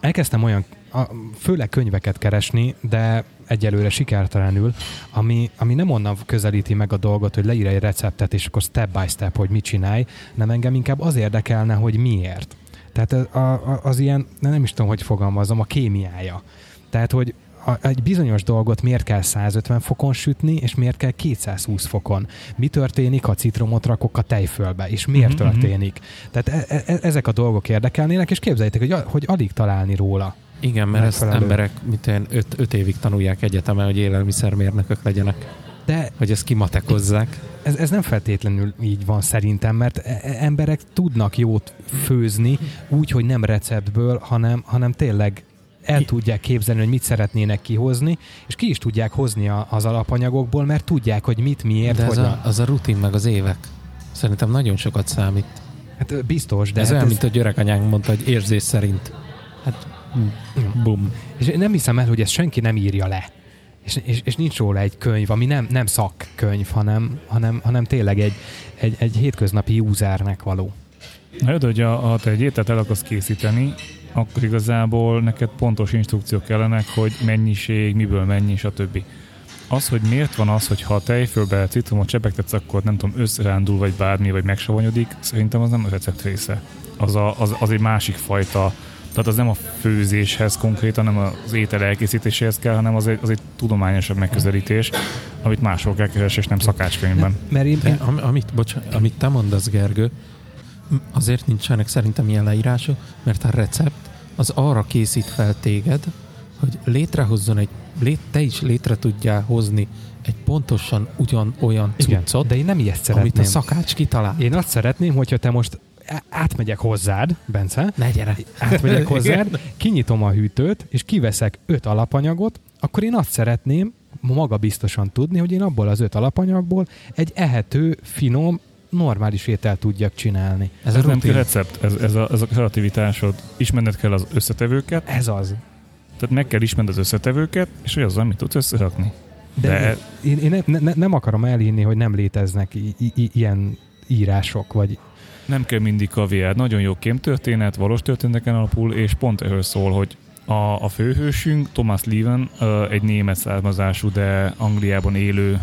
elkezdtem olyan, a, főleg könyveket keresni, de egyelőre sikertelenül, ami, ami nem onnan közelíti meg a dolgot, hogy leír egy receptet, és akkor step by step, hogy mit csinálj, nem engem inkább az érdekelne, hogy miért. Tehát a, a, az ilyen, nem is tudom, hogy fogalmazom, a kémiája. Tehát, hogy a, egy bizonyos dolgot miért kell 150 fokon sütni, és miért kell 220 fokon. Mi történik, ha citromot rakok a tejfölbe, és miért uh-huh, történik. Tehát e, e, ezek a dolgok érdekelnének, és képzeljétek, hogy, hogy alig találni róla. Igen, mert ezt emberek mit én, öt, öt évig tanulják egyetemen, hogy élelmiszermérnökök legyenek. De Hogy ezt kimatekozzák. ez, ez nem feltétlenül így van szerintem, mert e- e- emberek tudnak jót főzni úgy, hogy nem receptből, hanem, hanem tényleg el Ki- tudják képzelni, hogy mit szeretnének kihozni, és ki is tudják hozni a, az alapanyagokból, mert tudják, hogy mit, miért, De ez hogyan. a, az a rutin meg az évek. Szerintem nagyon sokat számít. Hát biztos, de ez hát olyan, mint a gyerekanyánk mondta, hogy érzés szerint. Hát, bum. És nem hiszem el, hogy ezt senki nem írja le. És, és, és nincs róla egy könyv, ami nem, nem szakkönyv, hanem, hanem, hanem tényleg egy, egy, egy hétköznapi usernek való. Na jó, hogy ha te egy ételt el akarsz készíteni, akkor igazából neked pontos instrukciók kellenek, hogy mennyiség, miből mennyi, stb. Az, hogy miért van az, hogy ha a tejfölbe citromot csepegtetsz, akkor nem tudom, összerándul, vagy bármi, vagy megsavonyodik, szerintem az nem a recept része. Az, a, az, az egy másik fajta, tehát az nem a főzéshez konkrétan, hanem az étel elkészítéséhez kell, hanem az egy, az egy tudományosabb megközelítés, amit máshol kell keresni, és nem szakácskönyvben. Mert én, én, am, amit, bocsánat, amit te mondasz, Gergő, azért nincsenek szerintem ilyen leírások, mert a recept az arra készít fel téged, hogy létrehozzon egy, lét, te is létre tudjál hozni egy pontosan ugyanolyan igen, cuccot, de én nem ilyet amit a szeretném. szakács kitalál. Én azt szeretném, hogyha te most átmegyek hozzád, Bence, Ne gyere! átmegyek hozzád, kinyitom a hűtőt, és kiveszek öt alapanyagot, akkor én azt szeretném maga biztosan tudni, hogy én abból az öt alapanyagból egy ehető, finom, normális ételt tudjak csinálni. Ez, Ez, a nem rutin. recept, ez, ez, a, ez a kreativitásod. Ismerned kell az összetevőket, Ez az. tehát meg kell ismerned az összetevőket, és hogy azzal mit tudsz összerakni. De, De- én, én ne, ne, nem akarom elhinni, hogy nem léteznek i, i, ilyen írások, vagy Nem kell mindig kaviár. Nagyon jó kémtörténet, valós történeteken alapul, és pont erről szól, hogy a, a főhősünk, Thomas Leven, egy német származású, de Angliában élő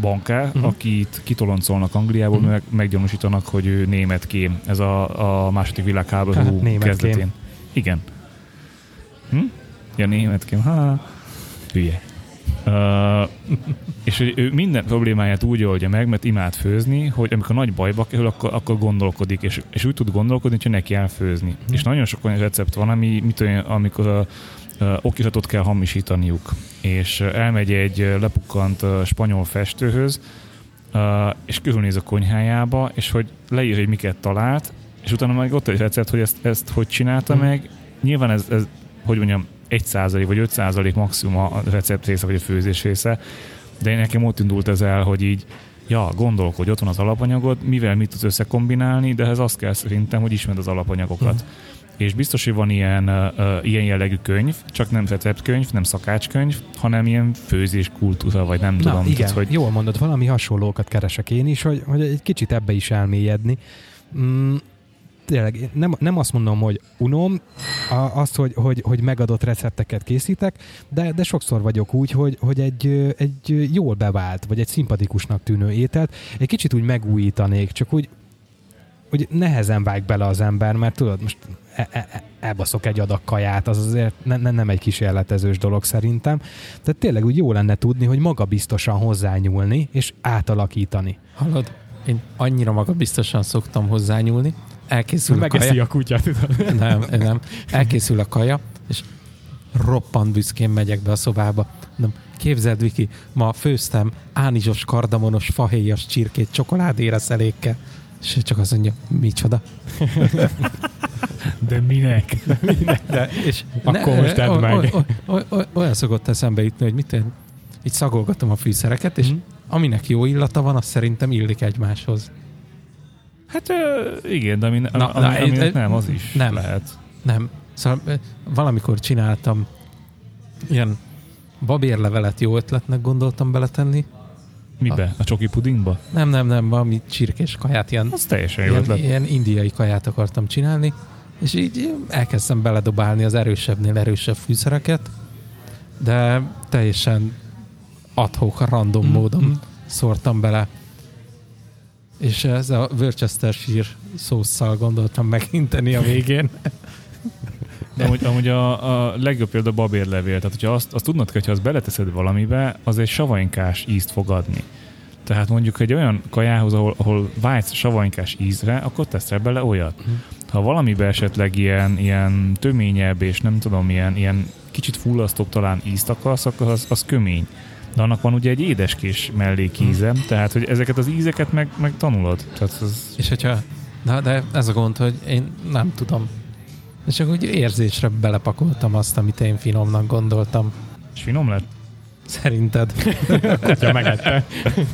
bankár, Mhm. uh-huh. akit kitoloncolnak Angliából, Mhm. uh-huh. meg, meggyanúsítanak, hogy ő német kém. Ez a, a második világháború Hát, német kezdetén. kém. Igen. Hm? Ja, német kém. Ha, hülye. Uh, és hogy ő minden problémáját úgy oldja meg, mert imád főzni, hogy amikor nagy bajba kerül, akkor, akkor gondolkodik, és, és úgy tud gondolkodni, hogy neki kell főzni. És nagyon sok olyan recept van, ami, mit én, amikor a, a okiratot kell hamisítaniuk, és elmegy egy lepukkant spanyol festőhöz, ö, és körülnéz a konyhájába, és hogy leír, hogy miket talált, és utána meg ott egy recept, hogy ezt, ezt hogy csinálta Mhm. meg. Nyilván ez, ez, hogy mondjam, 1 százalék vagy 5 százalék maximum a recept része, vagy a főzés része, de nekem ott indult ez el, hogy így, ja, gondolkodj, ott van az alapanyagod, mivel mit tudsz összekombinálni, de ez azt kell szerintem, hogy ismerd az alapanyagokat. Mhm. És biztos, hogy van ilyen, uh, ilyen jellegű könyv, csak nem receptkönyv, nem szakácskönyv, hanem ilyen főzés kultúra, vagy nem Na, tudom. igen, tehát, hogy jól mondod, valami hasonlókat keresek én is, hogy, hogy egy kicsit ebbe is elmélyedni. Mm, tényleg, én nem, nem azt mondom, hogy unom a, azt, hogy, hogy, hogy megadott recepteket készítek, de, de sokszor vagyok úgy, hogy, hogy egy, egy jól bevált, vagy egy szimpatikusnak tűnő ételt egy kicsit úgy megújítanék, csak úgy hogy nehezen vág bele az ember, mert tudod, most e- e- e- elbaszok egy adag kaját, az azért ne, ne, nem egy kísérletezős dolog szerintem. Tehát tényleg úgy jó lenne tudni, hogy magabiztosan hozzányúlni és átalakítani. Hallod? Én annyira magabiztosan szoktam hozzányúlni. Elkészül a kaja. a kutya, tudod. Nem, nem. Elkészül a kaja, és roppant büszkén megyek be a szobába. Nem. Képzeld, Viki, ma főztem ánizsos, kardamonos, fahéjas csirkét csokoládéra szelékkel. És csak azt mondja, micsoda? de minek? De, és Akkor most tedd meg. o- o- Olyan szokott eszembe jutni, hogy mit én, így szagolgatom a fűszereket, és Mhm. aminek jó illata van, az szerintem illik egymáshoz. Hát igen, de ami, Na, ami, na, ez- nem, az is nem. lehet. Nem. Szóval valamikor csináltam ilyen babérlevelet jó ötletnek gondoltam beletenni. Mibe? A csoki pudingba? Nem, nem, nem, valami csirkés kaját, ilyen, Az teljesen jó ilyen, ötlet. ilyen indiai kaját akartam csinálni, és így elkezdtem beledobálni az erősebbnél erősebb fűszereket, de teljesen adhok, random Mm, módon mm. szórtam bele. És ez a Worcestershire szószal gondoltam meginteni a végén. De amúgy, amúgy a, a legjobb példa a babérlevél. Tehát, hogyha azt, azt tudnod kell, hogyha azt beleteszed valamibe, az egy savanykás ízt fog adni. Tehát mondjuk egy olyan kajához, ahol, ahol vágysz savanykás ízre, akkor teszel bele olyat. Ha valamibe esetleg ilyen, ilyen töményebb és nem tudom, ilyen, ilyen kicsit fullasztóbb talán ízt akarsz, akkor az, az kömény. De annak van ugye egy édeskés mellékíze, tehát hogy ezeket az ízeket meg, meg tanulod. Tehát az... És hogyha, de, de ez a gond, hogy én nem tudom. És csak úgy érzésre belepakoltam azt, amit én finomnak gondoltam. És finom lett? Szerinted? Kutya megette.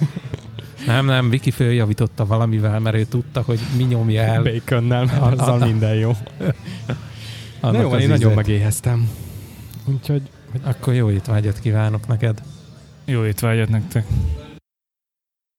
Nem, nem, Viki följavította valamivel, mert ő tudta, hogy mi nyomja el. Baconnel, mert azzal minden jó. Na jó, én nagyon ízét. megéheztem. Úgyhogy Akkor jó étvágyat kívánok neked. Jó étvágyat nektek!